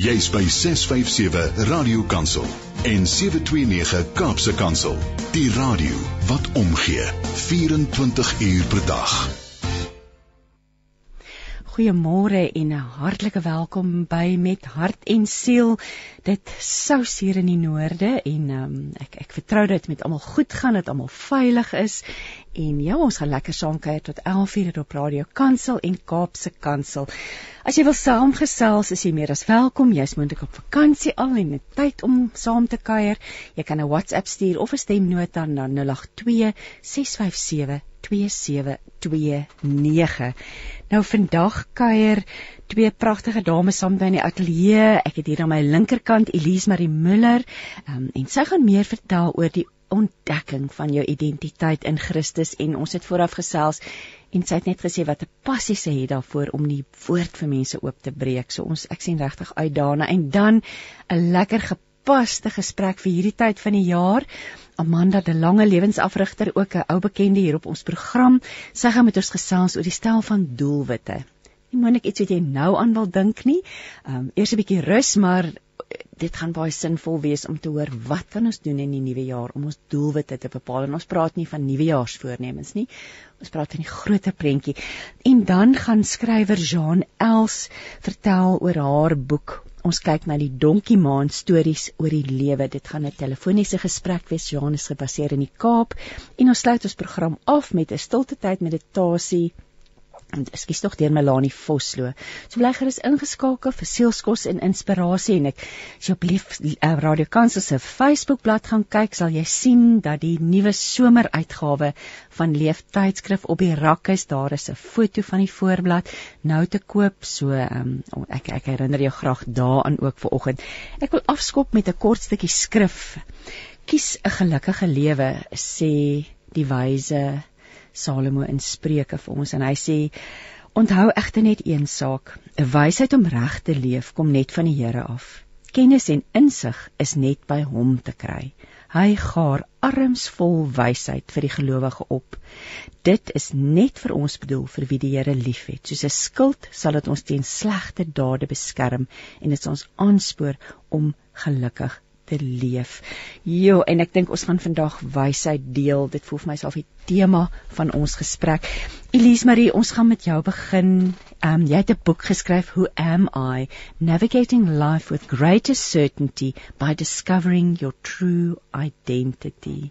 Jy's by 657 Radio Kansel en 729 Kaapse Kansel. Die radio wat omgee 24 uur per dag. Goeiemôre en 'n hartlike welkom by Met Hart en Siel. Dit sou hier in die noorde en um, ek ek vertrou dit met almal goed gaan, dat almal veilig is en ja, ons gaan lekker saam kuier tot 11:00 op Radio Kansel en Kaapse Kansel. As jy wil saamgesels, is jy meer as welkom. Jy's moontlik op vakansie al en het tyd om saam te kuier. Jy kan 'n WhatsApp stuur of 'n stemnota na 082 657 2729. Nou vandag kuier twee pragtige dames saam by in die ateljee. Ek het hier aan my linkerkant Elise Marie Müller um, en sy gaan meer vertel oor die ontdekking van jou identiteit in Christus en ons het vooraf gesels en sy het net gesê wat 'n passie sy het daarvoor om die woord vir mense oop te breek. So ons ek sien regtig uit daarna en dan 'n lekker gepaste gesprek vir hierdie tyd van die jaar. Amanda de Lange lewensafrigter ook 'n ou bekende hier op ons program. Sy gaan met ons gesels oor die stel van doelwitte. Nie moontlik iets wat jy nou aan wil dink nie. Ehm um, eers 'n bietjie rus, maar dit gaan baie sinvol wees om te hoor wat kan ons doen in die nuwe jaar om ons doelwitte te bepaal en ons praat nie van nuwejaarsvoornemens nie ons praat van die groter prentjie en dan gaan skrywer Jean Els vertel oor haar boek ons kyk na die donkie maan stories oor die lewe. Dit gaan 'n telefoniese gesprek wees. Jean is gebaseer in die Kaap. En ons sluit ons program af met 'n stilte tyd meditasie ekskuus tog deur Melanie Vosloo. So bly gerus ingeskakel vir sielskos en inspirasie en ek as jy op lief uh, Radio Kansel se Facebookblad gaan kyk, sal jy sien dat die nuwe someruitgawe van Leef tydskrif op die rak is. Daar is 'n foto van die voorblad nou te koop. So um, ek ek herinner jou graag daaraan ook vir oggend. Ek wil afskop met 'n kort stukkie skrif. Kies 'n gelukkige lewe, sê die wyse Salomo in Spreuke vir ons en hy sê onthou egter net een saak. 'n wysheid om reg te leef kom net van die Here af. Kennis en insig is net by hom te kry. Hy gaar arms vol wysheid vir die gelowige op. Dit is net vir ons bedoel vir wie die Here liefhet soos 'n skild sal dit ons teen slegte dade beskerm en dit ons aanspoor om gelukkig te leef. Jo, en ek dink ons gaan vandag wysheid deel. Dit voel vir myself die tema van ons gesprek. Elise Marie, ons gaan met jou begin. Ehm um, jy het 'n boek geskryf, Who Am I? Navigating Life with Greater Certainty by Discovering Your True Identity.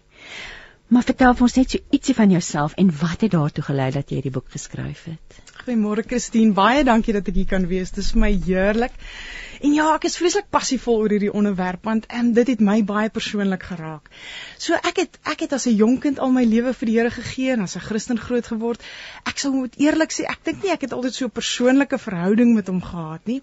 Maar vertel ons net so ietsie van jouself en wat het daartoe gelei dat jy hierdie boek geskryf het? Goeiemôre Christine, baie dankie dat ek hier kan wees. Dit is my heerlik. En ja, ek is vreeslik passievol oor hierdie onderwerp want um, dit het my baie persoonlik geraak. So ek het ek het as 'n jonk kind al my lewe vir die Here gegee en as 'n Christen groot geword. Ek sal moet eerlik sê, ek dink nie ek het altyd so 'n persoonlike verhouding met hom gehad nie.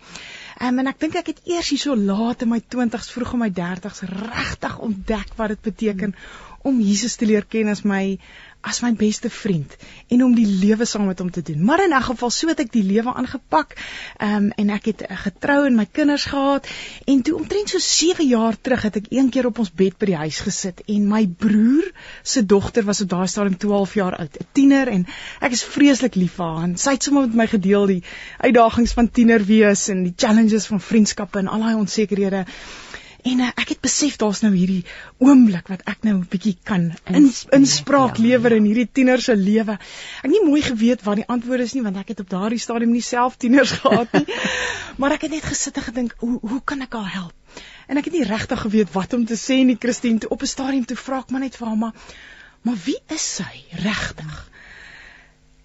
Um, en ek dink ek het eers hier so laat in my 20s, vroeg in my 30s regtig ontdek wat dit beteken om Jesus te leer ken as my as my beste vriend en om die lewe saam met hom te doen. Maar in 'n geval so het ek die lewe aangepak. Ehm um, en ek het uh, getrou en my kinders gehad en toe omtrent so 7 jaar terug het ek een keer op ons bed by die huis gesit en my broer se dogter was op daai stadium 12 jaar oud, 'n tiener en ek is vreeslik lief vir haar. Sy het sommer met my gedeel die uitdagings van tiener wees en die challenges van vriendskappe en al daai onsekerhede. En uh, ek het besef daar's nou hierdie oomblik wat ek nou 'n bietjie kan in, inspraak ja, lewer ja. in hierdie tiener se lewe. Ek het nie mooi geweet wat die antwoord is nie want ek het op daardie stadium nie self tieners gehad nie. maar ek het net gesit en gedink, hoe hoe kan ek haar help? En ek het nie regtig geweet wat om te sê nie, Christine, toe op 'n stadium toe vra ek maar net vir haar, maar maar wie is sy regtig?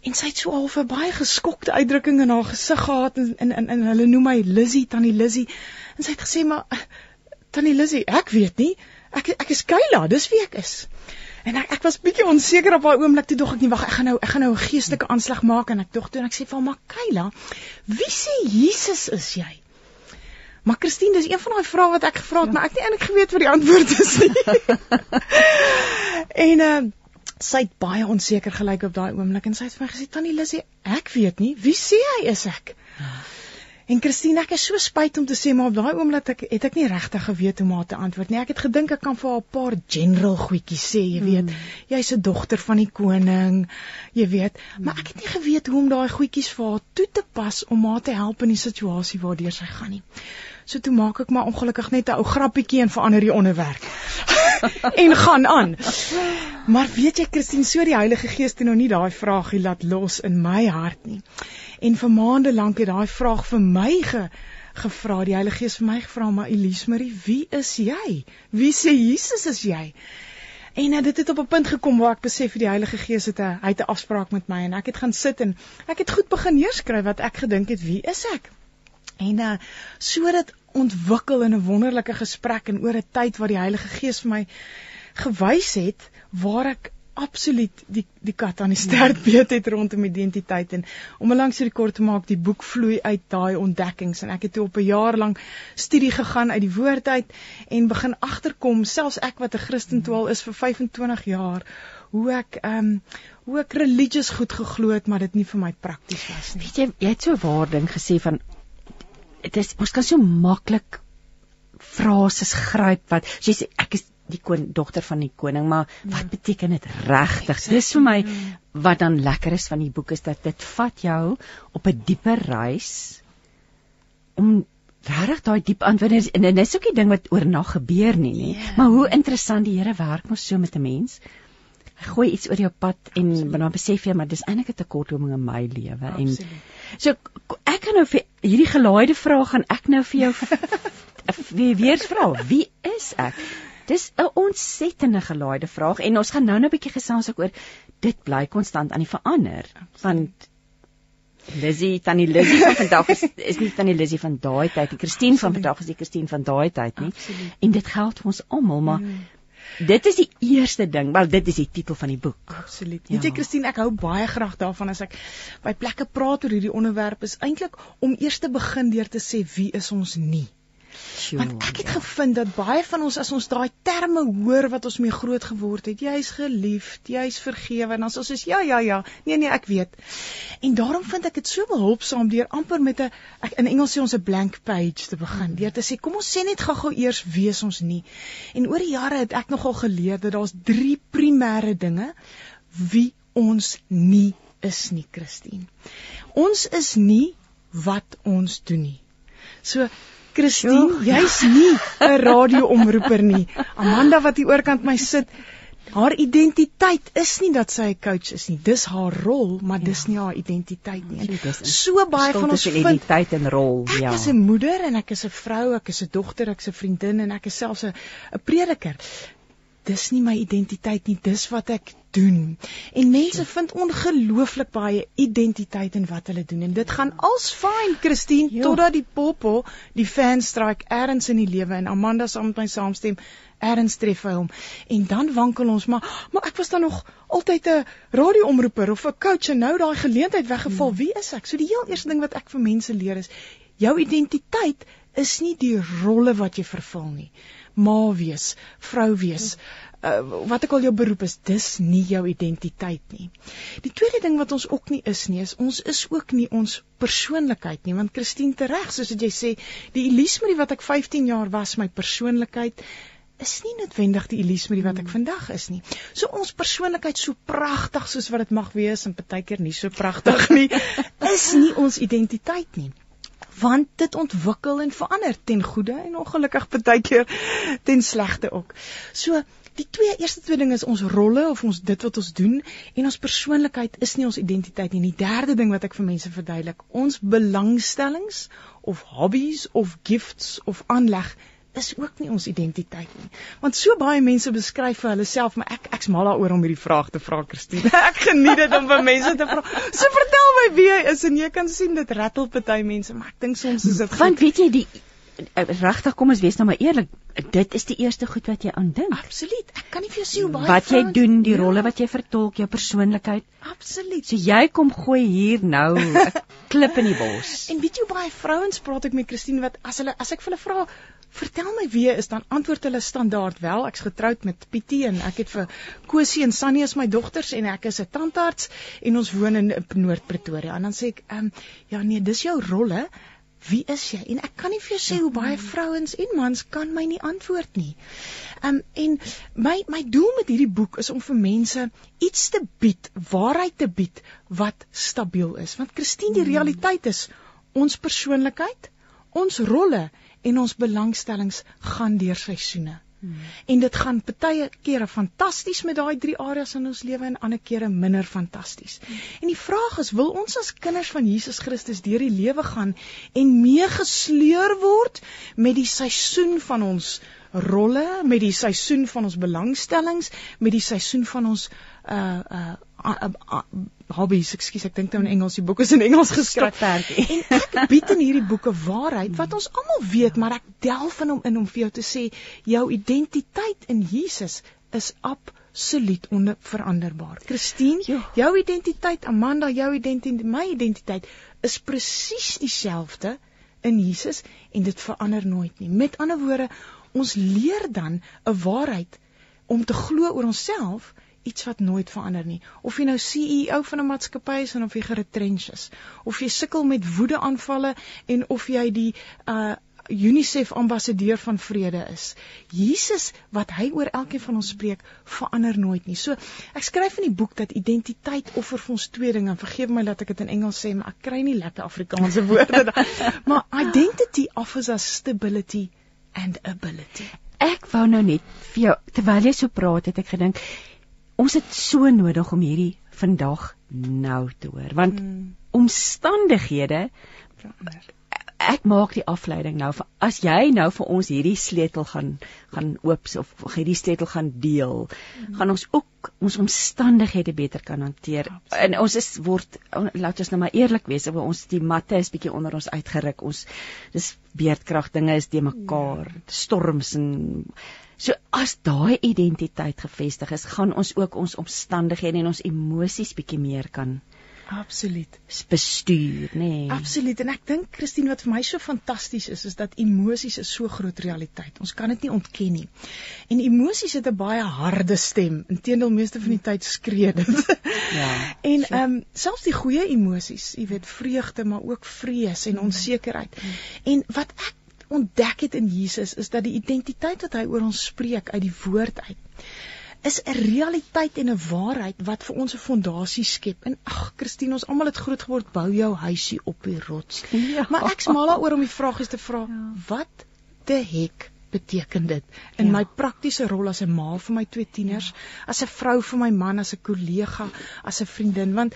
En sy het so half 'n baie geskokte uitdrukking in haar gesig gehad en en, en hulle noem my Lizzie, tannie Lizzie. En sy het gesê maar Tannie Lizzie, ek weet nie. Ek ek is Kayla, dis wie ek is. En ek ek was bietjie onseker op daai oomblik toe dog ek nie wag ek gaan nou ek gaan nou 'n geestelike aanslag maak en ek dog toe en ek sê vir hom maar Kayla, wie sê Jesus is jy? Maar Christine, dis een van daai vrae wat ek gevra het, ja. maar ek het nie eintlik geweet wat die antwoord is nie. en uh sy het baie onseker gelyk op daai oomblik en sy het vir my gesê Tannie Lizzie, ek weet nie, wie sê hy is ek? En Christine, ek is so spyt om te sê maar op daai oomblik ek het ek nie regtig geweet hoe om haar te antwoord nie. Ek het gedink ek kan vir haar 'n paar general goedjies sê, jy weet. Mm. Jy's 'n dogter van die koning, jy weet, mm. maar ek het nie geweet hoe om daai goedjies vir haar toe te pas om haar te help in die situasie waardeur sy gaan nie. So toe maak ek maar ongelukkig net 'n ou grappietjie en verander die onderwerp. en gaan aan. Maar weet jy Christine, so die Heilige Gees het nou nie daai vraagie laat los in my hart nie. En vir maande lank het daai vraag vir my ge gevra, die Heilige Gees vir my gevra, maar Elise Marie, wie is jy? Wie sê Jesus is jy? En uh, dit het op 'n punt gekom waar ek besef die Heilige Gees het 'n hy het 'n afspraak met my en ek het gaan sit en ek het goed begin neerskryf wat ek gedink het wie is ek? En uh sodat ontwikkel in 'n wonderlike gesprek en oor 'n tyd wat die Heilige Gees vir my gewys het waar ek absoluut die die kat aan die stert ja. beet het rondom identiteit en om 'n langs hierdie kort te maak die boek vloei uit daai ontdekkings en ek het toe op 'n jaar lank studie gegaan uit die woord uit en begin agterkom selfs ek wat 'n Christen toe al is vir 25 jaar hoe ek ehm um, hoe ek religious goed geglo het maar dit nie vir my prakties was nie weet jy jy het so waarding gesê van dit is ons kan so maklik frases gryp wat jy sê ek is die kon dogter van die koning, maar wat ja. beteken dit regtig? Dis vir my wat dan lekker is van die boek is dat dit vat jou op 'n dieper reis om regtig daai diep antwoorde en dit is ook die ding wat oornag gebeur nie, nê. Yeah. Ja. Maar hoe interessant die Here werk mos so met 'n mens. Hy gooi iets oor jou pad en dan besef jy maar dis eintlik 'n tekortkoming in my lewe en so ek kan nou vir hierdie gelaaide vraag gaan ek nou vir jou wie weer vra wie is ek Dis 'n ontsettende gelaaide vraag en ons gaan nou net 'n bietjie gesels oor dit bly konstant aan die verander want Lizzie, tannie Lizzie van vandag is is nie tannie Lizzie van daai tyd nie. Christine van vandag is die Christine van daai tyd nie. Absoluut. En dit geld vir ons almal, maar mm. dit is die eerste ding. Wel, dit is die titel van die boek. Absoluut. Weet ja. jy Christine, ek hou baie graag daarvan as ek by plekke praat oor hierdie onderwerp is eintlik om eers te begin deur te sê wie is ons nie. Sure, Want ek het ja. gevind dat baie van ons as ons daai terme hoor wat ons mee groot geword het, jy's geliefd, jy's vergewe en dan ons is ja ja ja, nee nee, ek weet. En daarom vind ek dit so behulpsaam deur amper met 'n in Engels sê ons 'n blank page te begin. Mm. Deur te sê kom ons sê net gou-gou eers wees ons nie. En oor die jare het ek nogal geleer dat daar's drie primêre dinge wie ons nie is nie, Christine. Ons is nie wat ons doen nie. So Christine, jy's nie 'n radioomroeper nie. Amanda wat hier oorkant my sit, haar identiteit is nie dat sy 'n coach is nie. Dis haar rol, maar ja. dis nie haar identiteit nie. So baie van ons identiteit en rol, ek ja. Ek is 'n moeder en ek is 'n vrou, ek is 'n dogter, ek is 'n vriendin en ek is selfs 'n 'n prediker. Dis nie my identiteit nie, dis wat ek doen. En mense vind ongelooflik baie identiteit in wat hulle doen en dit gaan als fyn Christine jo. totdat die popo die fan strike erns in die lewe en Amanda saam met my saamstem erns tref hy hom en dan wankel ons maar maar ek was dan nog altyd 'n radioomroeper of 'n coach en nou daai geleentheid weggeval hmm. wie is ek so die heel eerste ding wat ek vir mense leer is jou identiteit is nie die rolle wat jy vervul nie ma wees vrou wees uh, wat ek al jou beroep is, dis nie jou identiteit nie. Die tweede ding wat ons ook nie is nie, is ons is ook nie ons persoonlikheid nie, want Christine tereg, soos jy sê, die Elise Marie wat ek 15 jaar was, my persoonlikheid is nie noodwendig die Elise Marie wat ek hmm. vandag is nie. So ons persoonlikheid so pragtig soos wat dit mag wees en partykeer nie so pragtig nie, is nie ons identiteit nie want dit ontwikkel en verander ten goeie en ongelukkig partykeer ten slegte ook. So Die twee eerste twee dinge is ons rolle of ons dit wat ons doen en ons persoonlikheid is nie ons identiteit nie. Die derde ding wat ek vir mense verduidelik, ons belangstellings of hobbies of gifts of aanleg is ook nie ons identiteit nie. Want so baie mense beskryf vir hulle self, maar ek ek's mal daaroor om hierdie vraag te vra, Christine. Ek geniet dit om vir mense te vra. So vertel my wie jy is en jy kan sien dit rattel party mense, maar ek dink soms is dit Want weet jy die Eh, regtig kom ons wees nou maar eerlik dit is die eerste goed wat jy aandink absoluut ek kan nie vir jou sê hoe baie wat jy doen die ja. rolle wat jy vertolk jou persoonlikheid absoluut so jy kom gooi hier nou 'n klip in die bos en weet jy baie vrouens praat ek met Christine wat as hulle as ek vir hulle vra vertel my wie is dan antwoord hulle standaard wel ek's getroud met Pietie en ek het vir Kosie en Sannie as my dogters en ek is 'n tandarts en ons woon in Noord Pretoria en dan sê ek um, ja nee dis jou rolle wie is jy? En ek kan nie vir jou sê hoe baie vrouens en mans kan my nie antwoord nie. Um en my my doel met hierdie boek is om vir mense iets te bied, waarheid te bied wat stabiel is. Want Christine, die realiteit is ons persoonlikheid, ons rolle en ons belangstellings gaan deur seisoene. Hmm. En dit gaan baie kere fantasties met daai drie areas in ons lewe en ander kere minder fantasties. Hmm. En die vraag is, wil ons as kinders van Jesus Christus deur die lewe gaan en meegesleur word met die seisoen van ons rolle, met die seisoen van ons belangstellings, met die seisoen van ons uh uh hobbies, ekskuus, ek dink nou in Engels, die boek is in Engels geskryf. En ek bied in hierdie boeke waarheid wat ons almal weet, maar ek delf in hom in om vir jou te sê jou identiteit in Jesus is absoluut onveranderbaar. Christine, jou identiteit, Amanda, jou identiteit, my identiteit is presies dieselfde in Jesus en dit verander nooit nie. Met ander woorde, ons leer dan 'n waarheid om te glo oor onsself iets wat nooit verander nie. Of jy nou CEO van 'n maatskappy is en of jy geretrench is, of jy sukkel met woedeaanvalle en of jy die uh UNICEF ambassadeur van vrede is. Jesus wat hy oor elkeen van ons spreek, verander nooit nie. So, ek skryf in die boek dat identiteit offer vir ons twee dinge. Vergeef my dat ek dit in Engels sê, maar ek kry nie lekker Afrikaanse woorde daar. maar identity offers us stability and ability. Ek wou nou net vir jou terwyl jy so praat, het ek gedink ons het so nodig om hierdie vandag nou te hoor want hmm. omstandighede verander ek maak die afleiding nou vir as jy nou vir ons hierdie sleutel gaan gaan oop of hierdie sleutel gaan deel, mm. gaan ons ook ons omstandighede beter kan hanteer. Absoluut. En ons is word laat ons nou maar eerlik wees, ons die matte is bietjie onder ons uitgeruk. Ons dis beerdkrag dinge is te mekaar, ja. storms en so as daai identiteit gefestig is, gaan ons ook ons omstandighede en ons emosies bietjie meer kan Absoluut. Bestuur, nê. Nee. Absoluut. En ek dink Christine wat vir my so fantasties is, is dat emosies 'n so groot realiteit. Ons kan dit nie ontken nie. En emosies het 'n baie harde stem. Inteendeel meeste van die tyd skree dit. ja. En ehm um, selfs die goeie emosies, jy weet, vreugde, maar ook vrees en onsekerheid. Mm. En wat ek ontdek het in Jesus is dat die identiteit wat hy oor ons spreek uit die woord uit is 'n realiteit en 'n waarheid wat vir ons 'n fondasie skep. En ag, Christine, ons almal het groot geword bou jou huisie op die rots. Ja. Maar ek's mal daaroor om die vraag is te vra, ja. wat te hek beteken dit in ja. my praktiese rol as 'n ma vir my twee tieners, ja. as 'n vrou vir my man, as 'n kollega, as 'n vriendin, want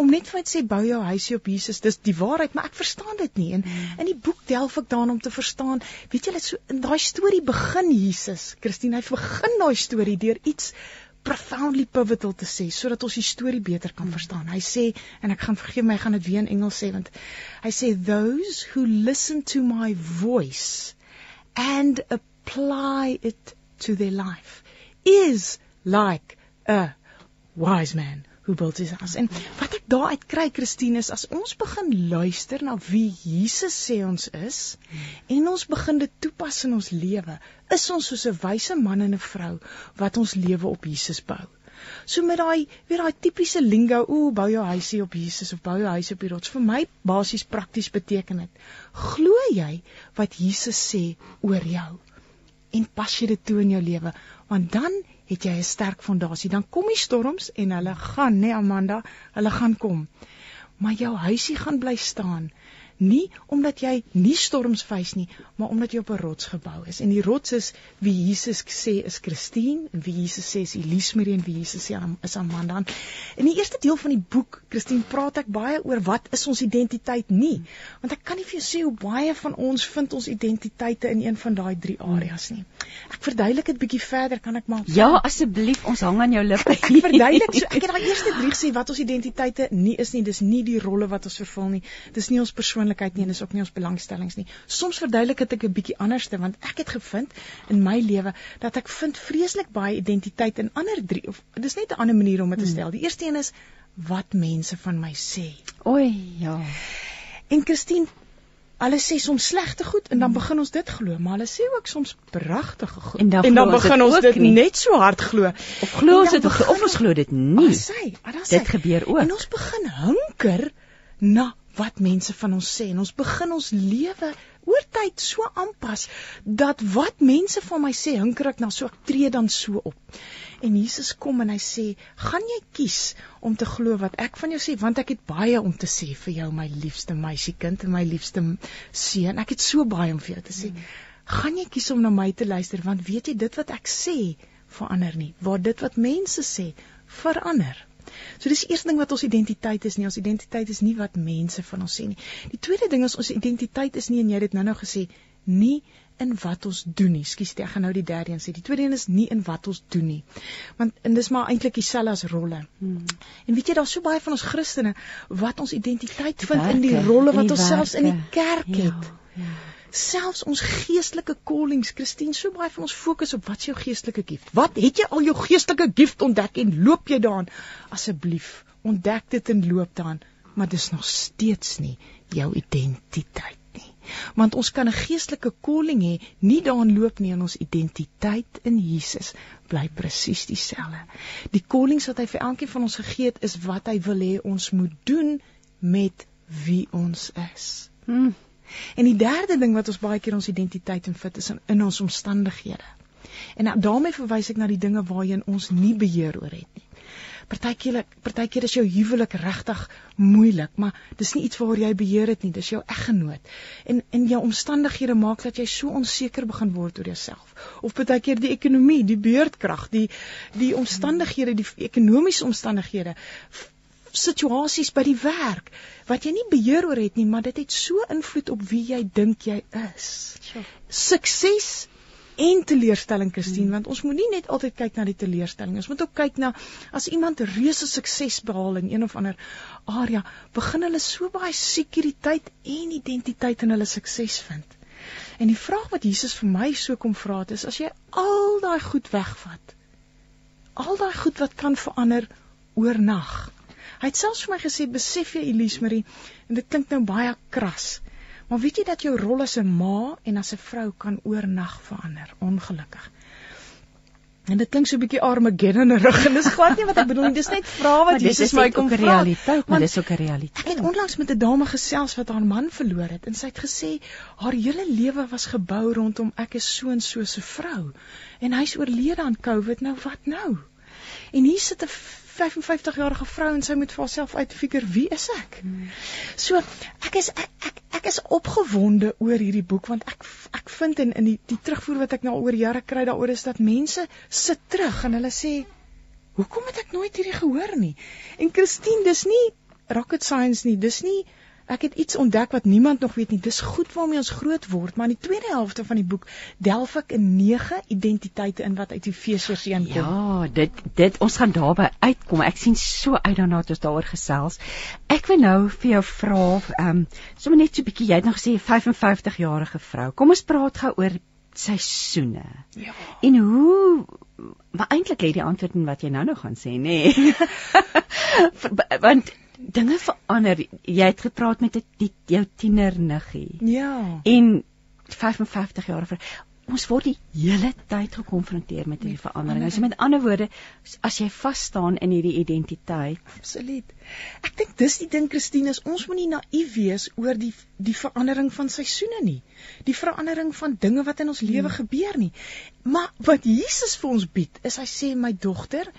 om net vir my te sê bou jou huisie op Jesus, dis die waarheid, maar ek verstaan dit nie. En hmm. in die boek delf ek daarin om te verstaan. Weet julle so in daai storie begin Jesus, Christine, hy begin daai storie deur iets profoundly pivotal te sê sodat ons die storie beter kan hmm. verstaan. Hy sê en ek gaan vergeet my, ek gaan dit weer in Engels sê want hy sê those who listen to my voice and apply it to their life is like a wise man hoe build his house. En wat ek daaruit kry Christine is as ons begin luister na wie Jesus sê ons is en ons begin dit toepas in ons lewe, is ons soos 'n wyse man en 'n vrou wat ons lewe op Jesus bou. So met daai weer daai tipiese lingo, ooh, bou jou huisie op Jesus of bou jou huis op die rots. Vir my basies prakties beteken dit: glo jy wat Jesus sê oor jou en pas jy dit toe in jou lewe, want dan het jy 'n sterk fondasie. Dan kom die storms en hulle gaan, né nee, Amanda, hulle gaan kom. Maar jou huisie gaan bly staan nie omdat jy nie storms face nie, maar omdat jy op 'n rots gebou is. En die rots is wie Jesus sê is Christine en wie Jesus sê is Elise Marie en wie Jesus sê is Amanda. In die eerste deel van die boek, Christine, praat ek baie oor wat is ons identiteit nie, want ek kan nie vir jou sê hoe baie van ons vind ons identiteite in een van daai drie areas nie. Ek verduidelik dit bietjie verder, kan ek maar Ja, asseblief, ons hang aan jou lippe. Ek verduidelik so ek het daai eerste drie gesê wat ons identiteite nie is nie, dis nie die rolle wat ons vervul nie. Dis nie ons persoonlikheid persoonlikheid nie en dis ook nie ons belangstellings nie. Soms verduidelik dit ek 'n bietjie anderste want ek het gevind in my lewe dat ek vind vreeslik baie identiteit in ander drie of dis net 'n ander manier om dit te hmm. stel. Die eerste een is wat mense van my sê. Oei, ja. En Christine Hulle sê soms slegte goed en dan hmm. begin ons dit glo, maar hulle sê ook soms pragtige goed. En dan, en dan begin ons dit nie. net so hard glo. Of glo ons dit of ons glo dit nie. Sê, dit gebeur ook. En ons begin hunker na wat mense van ons sê en ons begin ons lewe oor tyd so aanpas dat wat mense van my sê, hinker ek na so ek tree dan so op. En Jesus kom en hy sê, "Gaan jy kies om te glo wat ek van jou sê, want ek het baie om te sê vir jou my liefste meisiekind en my liefste seun. Ek het so baie om vir jou te sê. Gaan jy kies om na my te luister want weet jy dit wat ek sê verander nie, waar dit wat mense sê verander." So dis die eerste ding wat ons identiteit is nie. Ons identiteit is nie wat mense van ons sê nie. Die tweede ding is ons identiteit is nie en jy het dit nou-nou gesê, nie in wat ons doen nie. Skus, ek gaan nou die derde een sê. Die tweede een is nie in wat ons doen nie. Want en dis maar eintlik dieselfde as rolle. Hmm. En weet jy daar's so baie van ons Christene wat ons identiteit vind werke, in die rolle wat ons selfs in die kerk ja, het. Ja selfs ons geestelike callings, Christine, so baie van ons fokus op wat is jou geestelike gift? Wat het jy al jou geestelike gift ontdek en loop jy daaraan? Asseblief, ontdek dit en loop daaraan, maar dis nog steeds nie jou identiteit nie. Want ons kan 'n geestelike calling hê, nie daaraan loop nie en ons identiteit in Jesus bly presies dieselfde. Die callings wat hy vir elkeen van ons gegee het, is wat hy wil hê ons moet doen met wie ons is. Hmm. En die derde ding wat ons baie keer ons identiteit in fit is in, in ons omstandighede. En nou, daarmee verwys ek na die dinge waarheen ons nie beheer oor het nie. Partykeer partykeer is jou huwelik regtig moeilik, maar dis nie iets waar jy beheer het nie, dis jou eggenoot. En in jou omstandighede maak dat jy so onseker begin word oor jouself. Of partykeer die ekonomie, die beurtkrag, die die omstandighede, die ekonomiese omstandighede situasies by die werk wat jy nie beheer oor het nie, maar dit het so invloed op wie jy dink jy is. Sure. Sukses en teleurstelling, Christine, hmm. want ons moet nie net altyd kyk na die teleurstelling, ons moet ook kyk na as iemand reuse sukses behaal in een of ander area, begin hulle so baie sekuriteit en identiteit in hulle sukses vind. En die vraag wat Jesus vir my so kom vra het is as jy al daai goed wegvat, al daai goed wat kan verander oornag, Hy het selfs vir my gesê, "Besef jy, Elise Marie, en dit klink nou baie kras, maar weet jy dat jou rol as 'n ma en as 'n vrou kan oornag verander, ongelukkig." En dit klink so 'n bietjie Armageddon rig en dis glad nie wat ek bedoel nie. Dis net vra wat Jesus my kom vra. Realiteit, maar dis ook 'n realiteit. Ek het onlangs met 'n dame gesels wat haar man verloor het en sy het gesê haar hele lewe was gebou rondom ek is so en so 'n vrou en hy's oorlede aan COVID. Nou wat nou? En hier sit 'n 55 jarige vrou en sy moet vir haarself uitfigure wie is ek? Hmm. So ek is ek, ek ek is opgewonde oor hierdie boek want ek ek vind in in die die terugvoer wat ek nou oor jare kry daaroor is dat mense sit terug en hulle sê hoekom het ek nooit hierdie gehoor nie? En Christine, dis nie rocket science nie, dis nie ek het iets ontdek wat niemand nog weet nie. Dis goed waarmee ons groot word, maar in die tweede helfte van die boek delf ek in nege identiteite in wat uit Efesiërs 1 kom. Ja, dit dit ons gaan daarby uitkom. Ek sien so uit daarna dat ons daaroor gesels. Ek wil nou vir jou vra, ehm, um, sommer net so 'n bietjie, jy het nog gesê 55 jarige vrou. Kom ons praat gou oor seisoene. Ja. En hoe maar eintlik lê die antwoord in wat jy nou nog gaan sê, nê? Nee. Want dinge verander. Jy het gepraat met die jou tiener niggie. Ja. En 55 jaar vir ons word die hele tyd gekonfronteer met hierdie verandering. So met ander woorde, as jy vas staan in hierdie identiteit, absoluut. Ek dink dis die ding Christine, ons moenie naïef wees oor die die verandering van seisoene nie. Die verandering van dinge wat in ons lewe hmm. gebeur nie. Maar wat Jesus vir ons bied, is hy sê my dogter,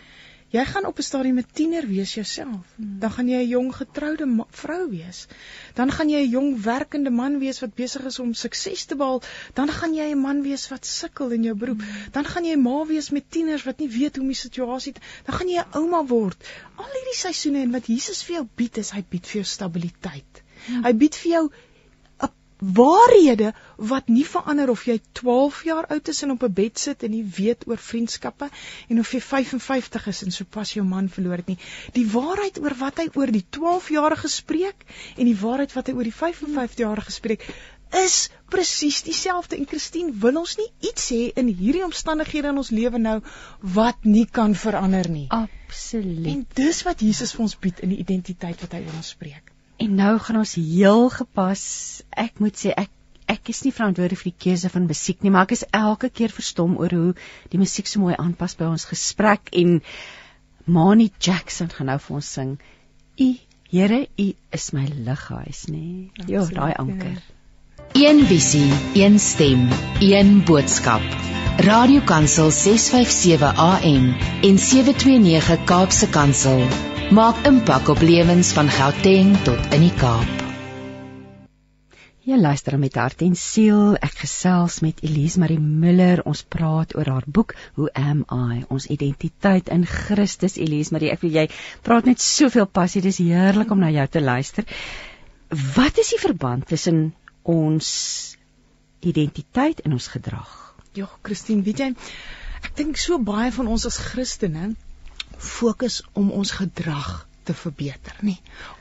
Jy gaan op 'n stadium 'n tiener wees jouself. Hmm. Dan gaan jy 'n jong getroude vrou wees. Dan gaan jy 'n jong werkende man wees wat besig is om sukses te behaal. Dan gaan jy 'n man wees wat sukkel in jou beroep. Hmm. Dan gaan jy 'n ma wees met tieners wat nie weet hoe om die situasie te Dan gaan jy 'n ouma word. Al hierdie seisoene en wat Jesus vir jou bied is, hy bied vir jou stabiliteit. Hmm. Hy bied vir jou waarhede wat nie verander of jy 12 jaar oud is en op 'n bed sit en nie weet oor vriendskappe en of jy 55 is en sopas jou man verloor het nie. Die waarheid oor wat hy oor die 12-jarige spreek en die waarheid wat hy oor die 55-jarige spreek is presies dieselfde. En Christine, wil ons nie iets hê in hierdie omstandighede in ons lewe nou wat nie kan verander nie? Absoluut. En dis wat Jesus vir ons bied in die identiteit wat hy oor ons spreek. En nou gaan ons heel gepas. Ek moet sê ek ek is nie verantwoordelik vir die keuse van musiek nie, maar ek is elke keer verstom oor hoe die musiek so mooi aanpas by ons gesprek en Mani Jackson gaan nou vir ons sing. U Here, U is my lighuis, nê? Jo, daai anker. Een visie, een stem, een boodskap. Radiokansel 657 AM en 729 Kaapse Kansel maak impak op lewens van Gauteng tot in die Kaap. Jy luister met hart en siel. Ek gesels met Elise Marie Müller. Ons praat oor haar boek Who Am I? Ons identiteit in Christus. Elise Marie, ek wil jy praat met soveel passie. Dis heerlik om na jou te luister. Wat is die verband tussen ons identiteit en ons gedrag? Ja, Christine, weet jy, ek dink so baie van ons as Christene fokus om ons gedrag te verbeter nie.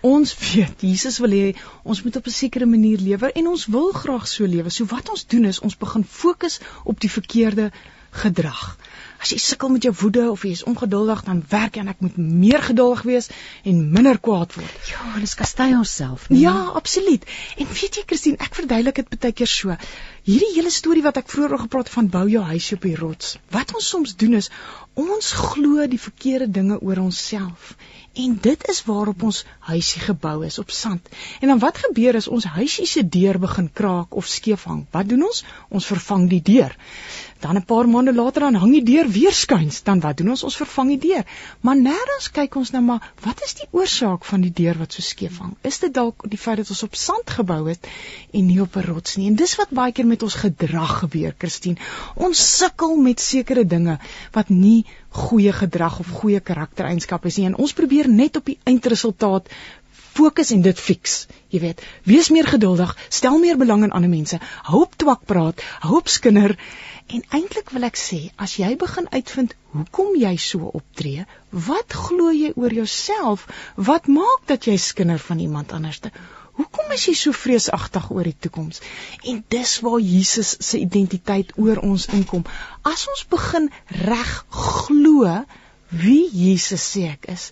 Ons weet Jesus wil hê ons moet op 'n sekere manier lewe en ons wil graag so lewe. So wat ons doen is ons begin fokus op die verkeerde gedrag. As jy sukkel met jou woede of jy is ongeduldig, dan werk jy en ek moet meer geduldig wees en minder kwaad word. Ja, ons kastei onsself, nie? Ja, absoluut. En weet jy Christine, ek verduidelik dit baie keer so. Hierdie hele storie wat ek vroeër gepraat het van bou jou huis op die rots. Wat ons soms doen is ons glo die verkeerde dinge oor onsself En dit is waarop ons huisie gebou is op sand. En dan wat gebeur as ons huisie se deur begin kraak of skeef hang? Wat doen ons? Ons vervang die deur. Dan 'n paar maande later dan hang die deur weer skuins. Dan wat doen ons? Ons vervang die deur. Maar nêrens kyk ons nou maar, wat is die oorsaak van die deur wat so skeef hang? Is dit dalk die feit dat ons op sand gebou het en nie op 'n rots nie? En dis wat baie keer met ons gedrag gebeur, Christine. Ons sukkel met sekere dinge wat nie goeie gedrag of goeie karaktereienskappe is nie en ons probeer net op die eindresultaat fokus en dit fix. Jy weet, wees meer geduldig, stel meer belang in ander mense, hou op twak praat, hou op skinder en eintlik wil ek sê, as jy begin uitvind hoekom jy so optree, wat glo jy oor jouself? Wat maak dat jy skinder van iemand anderste? Hoekom is jy so vreesagtig oor die toekoms? En dis waar Jesus se identiteit oor ons inkom. As ons begin reg glo wie Jesus sê ek is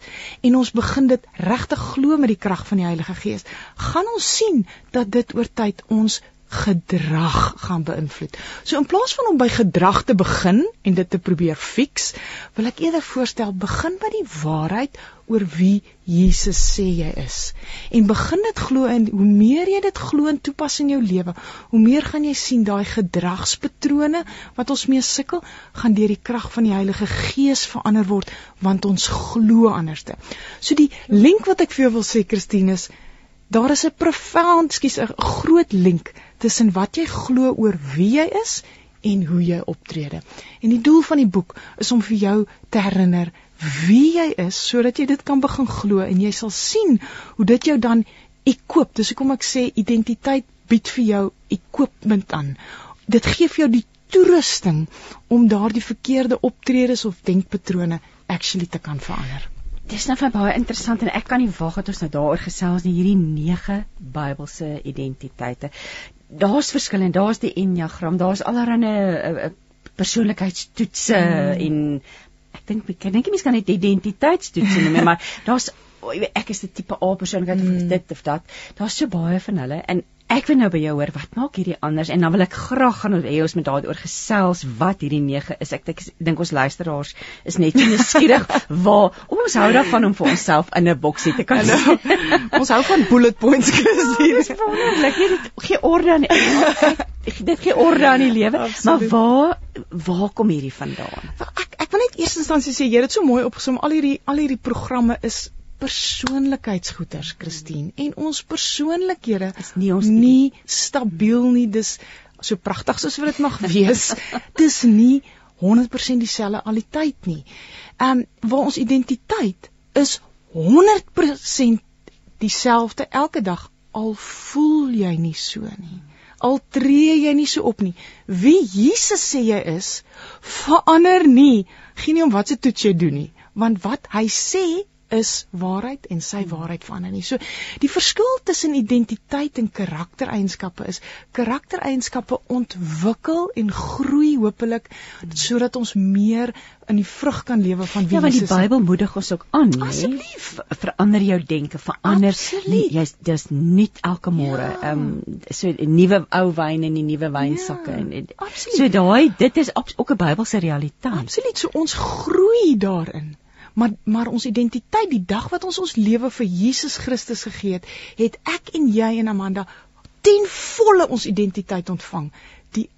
en ons begin dit regtig glo met die krag van die Heilige Gees, gaan ons sien dat dit oor tyd ons gedrag gaan beïnvloed. So in plaas van om by gedrag te begin en dit te probeer fix, wil ek eerder voorstel begin by die waarheid oor wie Jesus sê jy is. En begin dit glo en hoe meer jy dit glo en toepas in jou lewe, hoe meer gaan jy sien daai gedragspatrone wat ons mee sukkel, gaan deur die krag van die Heilige Gees verander word want ons glo anderste. So die link wat ek vir jou wil sê Christine is Daar is 'n profound, skus 'n groot link tussen wat jy glo oor wie jy is en hoe jy optrede. En die doel van die boek is om vir jou te herinner wie jy is sodat jy dit kan begin glo en jy sal sien hoe dit jou dan ekoop. Dis hoekom ek sê identiteit bied vir jou equipment aan. Dit gee vir jou die toerusting om daardie verkeerde optredes of denkpatrone actually te kan verander. Dis nou baie interessant en ek kan nie wag dat ons nou daaroor gesels nie hierdie 9 Bybelse identiteite daar's verskille en daar's die enneagram, daar's allerlei uh, persoonlikheidstoetse mm. en ek dink ek dink mense kan net identiteitstoetse noem, maar daar's ek is die tipe A persoonlikheid mm. of dit of dat. Daar's so baie van hulle en Ek wil nou by jou hoor wat maak hierdie anders en dan wil ek graag gaan hê ons moet daaroor gesels wat hierdie 9 is. Ek dink ons luisteraars is net nuuskierig waar ons hou daarvan om vir onsself in 'n boksie te kan sit. ons hou van bullet points gesien. Dis wonderlik. Dit gee orde aan die, dit gee orde aan die lewe. Maar waar waar kom hierdie vandaan? Ek ek wil net eers instansie sê jy het dit so mooi opgesom. Al hierdie al hierdie programme is persoonlikheidsgoeders, Christine. En ons persoonlikhede is nie ons nie stabiel nie. Dis so pragtig soos wat dit mag wees. Dis nie 100% dieselfde al die tyd nie. Ehm um, waar ons identiteit is 100% dieselfde elke dag al voel jy nie so nie. Al tree jy nie so op nie. Wie Jesus sê jy is, verander nie. Geen nie om wat se toets jy doen nie, want wat hy sê is waarheid en sy waarheid verander nie. So die verskil tussen identiteit en karaktereienskappe is karaktereienskappe ontwikkel en groei hopelik sodat ons meer in die vrug kan lewe van wie Ja, want die Bybel moedig ons ook aan, nee. Asseblief, verander jou denke, verander. Jy's dis nie elke môre. Ja. Ehm ja. um, so 'n nuwe ou wyn in die nuwe wynsakke ja, en absoluut. So daai dit is ook 'n Bybelse realiteit. Absoluut. So ons groei daarin maar maar ons identiteit die dag wat ons ons lewe vir Jesus Christus gegee het, het ek en jy en Amanda ten volle ons identiteit ontvang. Die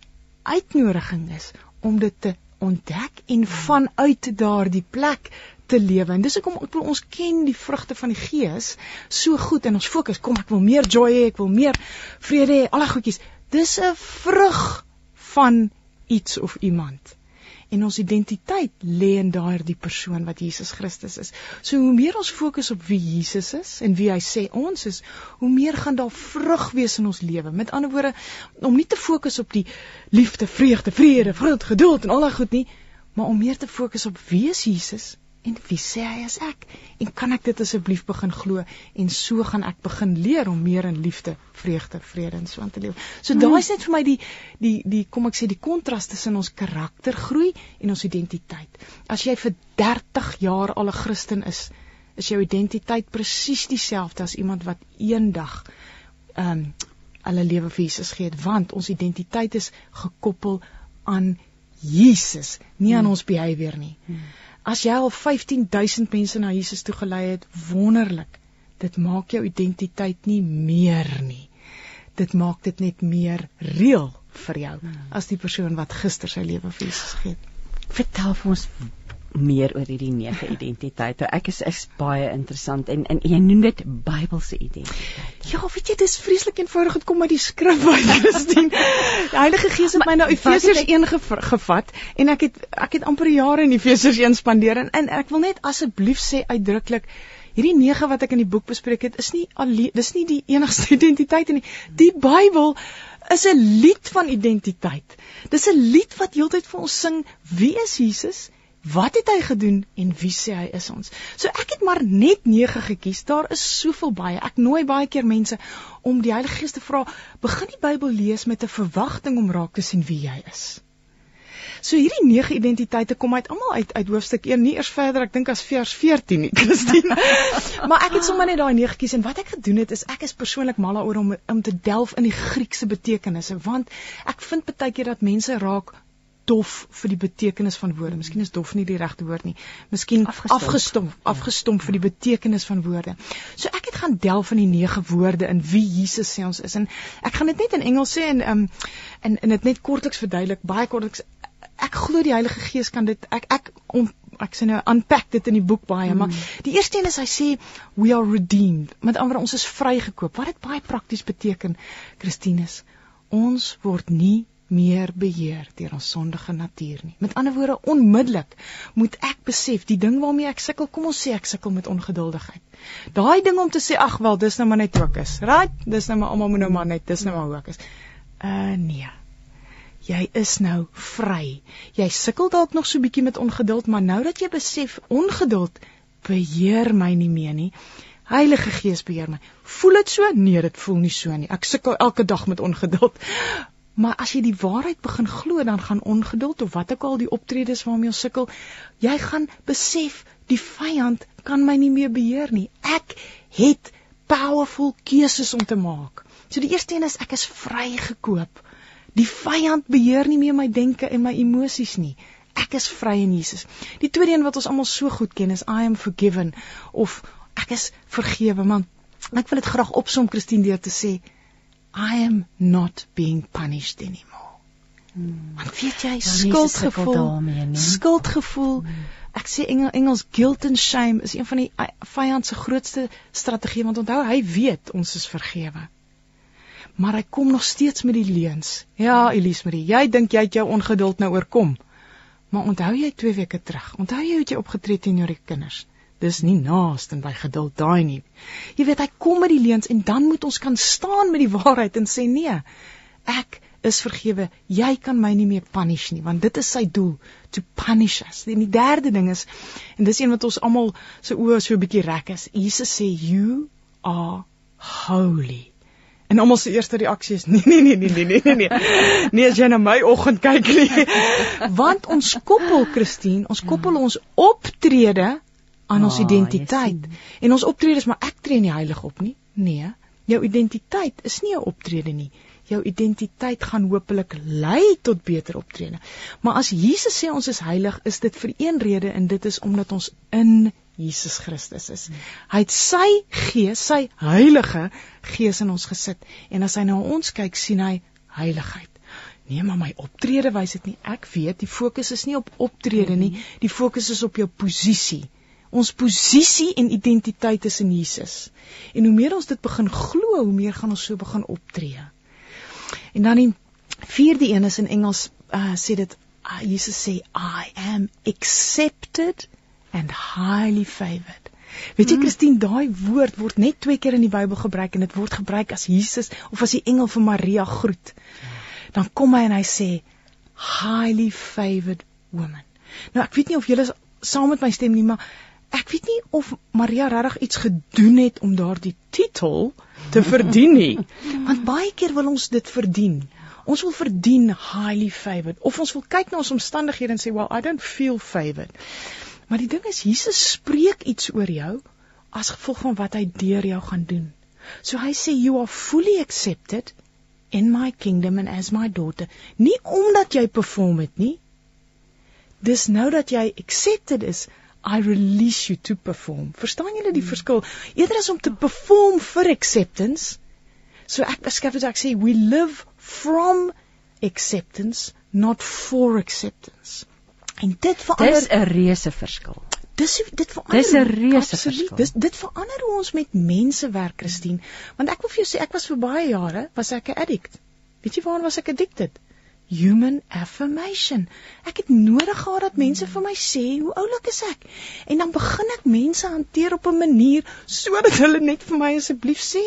uitnodiging is om dit te ontdek en vanuit daardie plek te lewe. En dis hoekom ek wil ons ken die vrugte van die Gees so goed en ons fokus, kom ek wil meer joy hê, ek wil meer vrede hê, al die goedjies. Dis 'n vrug van iets of iemand en ons identiteit lê in daardie persoon wat Jesus Christus is. So hoe meer ons fokus op wie Jesus is en wie hy sê ons is, hoe meer gaan daar vrug wees in ons lewe. Met ander woorde, om nie te fokus op die liefde, vreugde, vrede, vreugde, geduld en al daai goed nie, maar om meer te fokus op wie is Jesus En wie sê hy is ek? En kan ek dit asseblief begin glo en so gaan ek begin leer om meer in liefde, vreugde, vrede en so aan te leef. So daai is net vir my die die die kom ek sê die kontras tussen ons karaktergroei en ons identiteit. As jy vir 30 jaar al 'n Christen is, is jou identiteit presies dieselfde as iemand wat eendag ehm um, alle lewe vir Jesus gee het, want ons identiteit is gekoppel aan Jesus, nie aan hmm. ons behavior nie. Hmm. As jy al 15000 mense na Jesus toe gelei het, wonderlik. Dit maak jou identiteit nie meer nie. Dit maak dit net meer reël vir jou hmm. as die persoon wat gister sy lewe vir Jesus gegee het. Vertel vir ons meer oor hierdie nege identiteite. Ek is is baie interessant en en jy noem dit Bybelse identiteit. Ja, weet jy, dis vreeslik eenvoudig dit kom uit die skrif uit Christine. Die Heilige Gees het my nou Efesiërs 1 gevat en ek het ek het amper jare in Efesiërs 1 spandeer en, en ek wil net asseblief sê uitdruklik Hierdie nege wat ek in die boek bespreek het, is nie alleen dis nie die enigste identiteit in die die Bybel is 'n lied van identiteit. Dis 'n lied wat heeltyd vir ons sing wie is Jesus? Wat het hy gedoen en wie sê hy is ons? So ek het maar net 9 gekies. Daar is soveel baie. Ek nooi baie keer mense om die Heilige Gees te vra, begin die Bybel lees met 'n verwagting om raak te sien wie jy is. So hierdie 9 identiteite kom uit almal uit uit hoofstuk 1, nie eers verder ek dink as vers 14 nie, Christine. maar ek het sommer net daai 9 gekies en wat ek gedoen het is ek is persoonlik mal daaroor om om te delf in die Griekse betekenisse want ek vind baie keer dat mense raak dof vir die betekenis van woorde. Miskien is dof nie die regte woord nie. Miskien afgestomp, afgestomp vir die betekenis van woorde. So ek het gaan delf in die nege woorde in wie Jesus sê ons is. En ek gaan dit net in Engels sê en um en en dit net kortliks verduidelik, baie kortliks. Ek glo die Heilige Gees kan dit ek ek om ek sê nou unpack dit in die boek baie, mm. maar die eerste een is hy sê we are redeemed. Met ander ons is vrygekoop. Wat dit baie prakties beteken, Christinus, ons word nie meer beheer deur ons sondige natuur nie. Met ander woorde, onmiddellik moet ek besef die ding waarmee ek sukkel, kom ons sê ek sukkel met ongeduldigheid. Daai ding om te sê ag wel, dis nou maar net hoe ek is. Right? Dis nou maar almal moet nou maar net, dis nou maar hoe ek is. Uh nee. Jy is nou vry. Jy sukkel dalk nog so bietjie met ongeduld, maar nou dat jy besef ongeduld beheer my nie meer nie. Heilige Gees beheer my. Voel dit so? Nee, dit voel nie so nie. Ek sukkel elke dag met ongeduld. Maar as jy die waarheid begin glo, dan gaan ongeduld of wat ook al die optredes waarmee ons sukkel, jy gaan besef die vyand kan my nie meer beheer nie. Ek het powerful keuses om te maak. So die eerste een is ek is vrygekoop. Die vyand beheer nie meer my denke en my emosies nie. Ek is vry in Jesus. Die tweede een wat ons almal so goed ken is I am forgiven of ek is vergewe, man. Ek wil dit graag opsom Christine deur te sê I am not being punished anymore. Hmm. Want weet jy, skuldgevoel daarmee, nee. Skuldgevoel. Hmm. Ek sê Engel, Engels guilt and shame is een van die vyand se grootste strategieë want onthou hy weet ons is vergewe. Maar hy kom nog steeds met die leuns. Ja, Elise Marie, jy dink jy het jou ongeduld nou oorkom. Maar onthou jy 2 weke terug? Onthou jy hoe jy opgetree het teenoor die kinders? Dis nie naaste by geduld daai nie. Jy weet hy kom met die leuns en dan moet ons kan staan met die waarheid en sê nee. Ek is vergewe. Jy kan my nie meer punish nie want dit is sy doel to punish us. En die derde ding is en dis een wat ons almal se oë so 'n bietjie rek is. Jesus sê you are holy. En almal se eerste reaksie is nee nee nee nee nee nee nee. Nee as jy na my oggend kyk nie. Want ons koppel Christine, ons koppel ons optrede aan ons oh, identiteit. En ons optrede is maar ek tree nie heilig op nie. Nee, jou identiteit is nie 'n optrede nie. Jou identiteit gaan hopelik lei tot beter optrede. Maar as Jesus sê ons is heilig, is dit vir een rede en dit is omdat ons in Jesus Christus is. Hy het sy gees, sy heilige gees in ons gesit en as hy na ons kyk, sien hy heiligheid. Nee, maar my optrede wys dit nie. Ek weet die fokus is nie op optrede nie, die fokus is op jou posisie. Ons posisie en identiteit is in Jesus. En hoe meer ons dit begin glo, hoe meer gaan ons so begin optree. En dan die vierde een is in Engels uh, sê dit uh, Jesus sê I am accepted and highly favored. Weet jy mm. Christine, daai woord word net twee keer in die Bybel gebruik en dit word gebruik as Jesus of as die engel vir Maria groet. Dan kom hy en hy sê highly favored woman. Nou ek weet nie of julle saam met my stem nie, maar ek weet nie of Maria regtig iets gedoen het om daardie titel te verdien nie. Want baie keer wil ons dit verdien. Ons wil verdien highly favored of ons wil kyk na ons omstandighede en sê well I don't feel favored. Maar die ding is Jesus spreek iets oor jou as gevolg van wat hy deur jou gaan doen. So hy sê you are fully accepted in my kingdom and as my daughter. Nie omdat jy perform het nie. Dis nou dat jy accepted is, I release you to perform. Verstaan julle die hmm. verskil? Eerder as om te perform vir acceptance. So ek beskryf dit ek sê we live from acceptance not for acceptance. En dit verander Dis 'n reuse verskil. Dis dit verander Dis 'n reuse verskil. Dis dit verander hoe ons met mense werk, Christine. Want ek wil vir jou sê ek was vir baie jare was ek 'n addict. Weet jy waaraan was ek addicted? Human affirmation. Ek het nodig gehad dat mense vir my sê hoe oulik is ek. En dan begin ek mense hanteer op 'n manier sodat hulle net vir my asseblief sê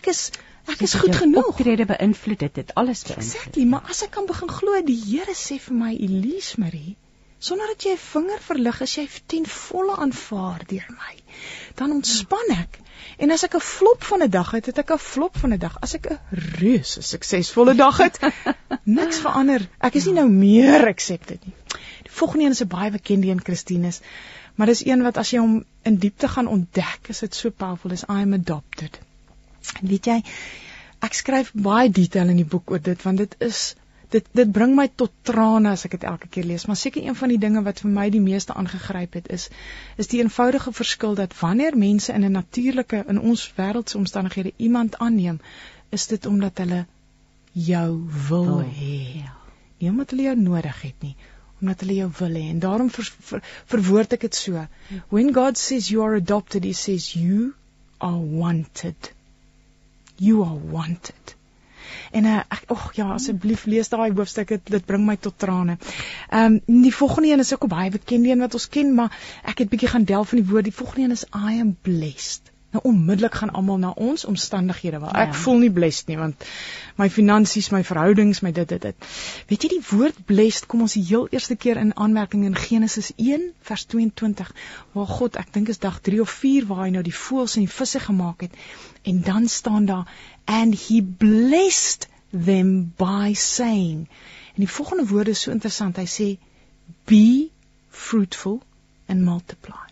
ek is Ek is goed genoeg. Optrede beïnvloed dit, dit alles beïnvloed. Exactly, maar as ek kan begin glo die Here sê vir my Elise Marie, sonder dat jy 'n vinger verlig as jy ten volle aanvaar deur my, dan ontspan ek. En as ek 'n flop van 'n dag het, het ek 'n flop van 'n dag. As ek 'n reuse suksesvolle dag het, niks verander. Ek is nie nou meer accepted nie. Die volgende een is 'n baie bekende een, Christinus. Maar dis een wat as jy hom in diepte gaan ontdek, is dit so powerful, is I am adopted. En weet jy, ek skryf baie detail in die boek oor dit want dit is dit dit bring my tot trane as ek dit elke keer lees, maar seker een van die dinge wat vir my die meeste aangegryp het is is die eenvoudige verskil dat wanneer mense in 'n natuurlike in ons wêreldse omstandighede iemand aanneem, is dit omdat hulle jou wil hê. Ja. Nie omdat hulle jou nodig het nie, omdat hulle jou wil hê. En daarom ver, ver, verwoord ek dit so. When God says you are adopted, he says you are wanted you are wanted. En uh, ek ag ja, asseblief lees daai hoofstuk dit, dit bring my tot trane. Ehm um, die volgende een is ook 'n baie bekende een wat ons ken, maar ek het bietjie gaan delf in die woord. Die volgende een is I am blessed. Nou onmiddellik gaan almal na ons omstandighede waar ek ja. voel nie blessed nie want my finansies, my verhoudings, my dit dit dit. Weet jy die woord blessed kom ons die heel eerste keer in aanmerking in Genesis 1 vers 22 waar God, ek dink is dag 3 of 4 waar hy nou die voëls en die visse gemaak het En dan staan daar and he blessed them by saying. En die volgende woorde is so interessant. Hy sê be fruitful and multiply.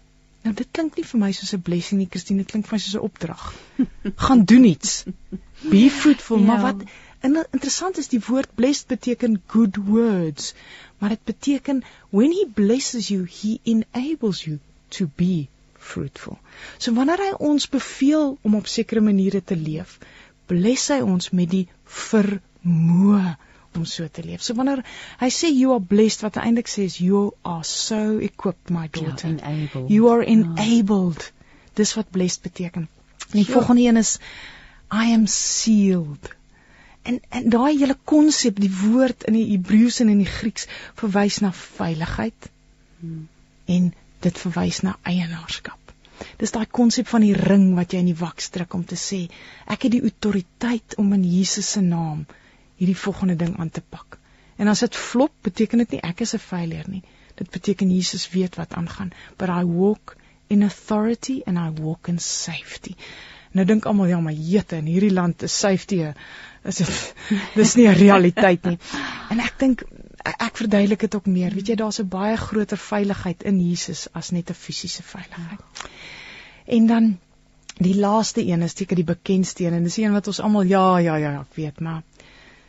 Nou dit klink nie vir my soos 'n blessing nie, Christine, dit klink vir my soos 'n opdrag. Gaan doen iets. Be fruitful, ja. maar wat interessant is die woord blessed beteken good words, maar dit beteken when he blesses you, he enables you to be fruitful. So wanneer hy ons beveel om op sekere maniere te leef, bless hy ons met die vermoë om so te leef. So wanneer hy sê you are blessed wat hy eintlik sê is you are so equipped my ja, daughter. Yeah, enabled. You are ja. enabled. Oh. Dis wat blessed beteken. En die sure. volgende een is I am sealed. En en daai hele konsep, die woord in die Hebreëus en in die Grieks verwys na veiligheid. Hmm. En dit verwys na eienaarskap. Dis daai konsep van die ring wat jy in die wak stryk om te sê ek het die autoriteit om in Jesus se naam hierdie volgende ding aan te pak. En as dit flop, beteken dit nie ek is 'n failure nie. Dit beteken Jesus weet wat aangaan. But I walk in authority and I walk in safety. Nou dink almal ja, maar jete in hierdie land is safety is dit dis nie 'n realiteit nie. En ek dink ek verduidelik dit ook meer. Weet jy, daar's 'n baie groter veiligheid in Jesus as net 'n fisiese veiligheid. En dan die laaste een is seker die bekendste een en dis een wat ons almal ja, ja, ja, ek weet, maar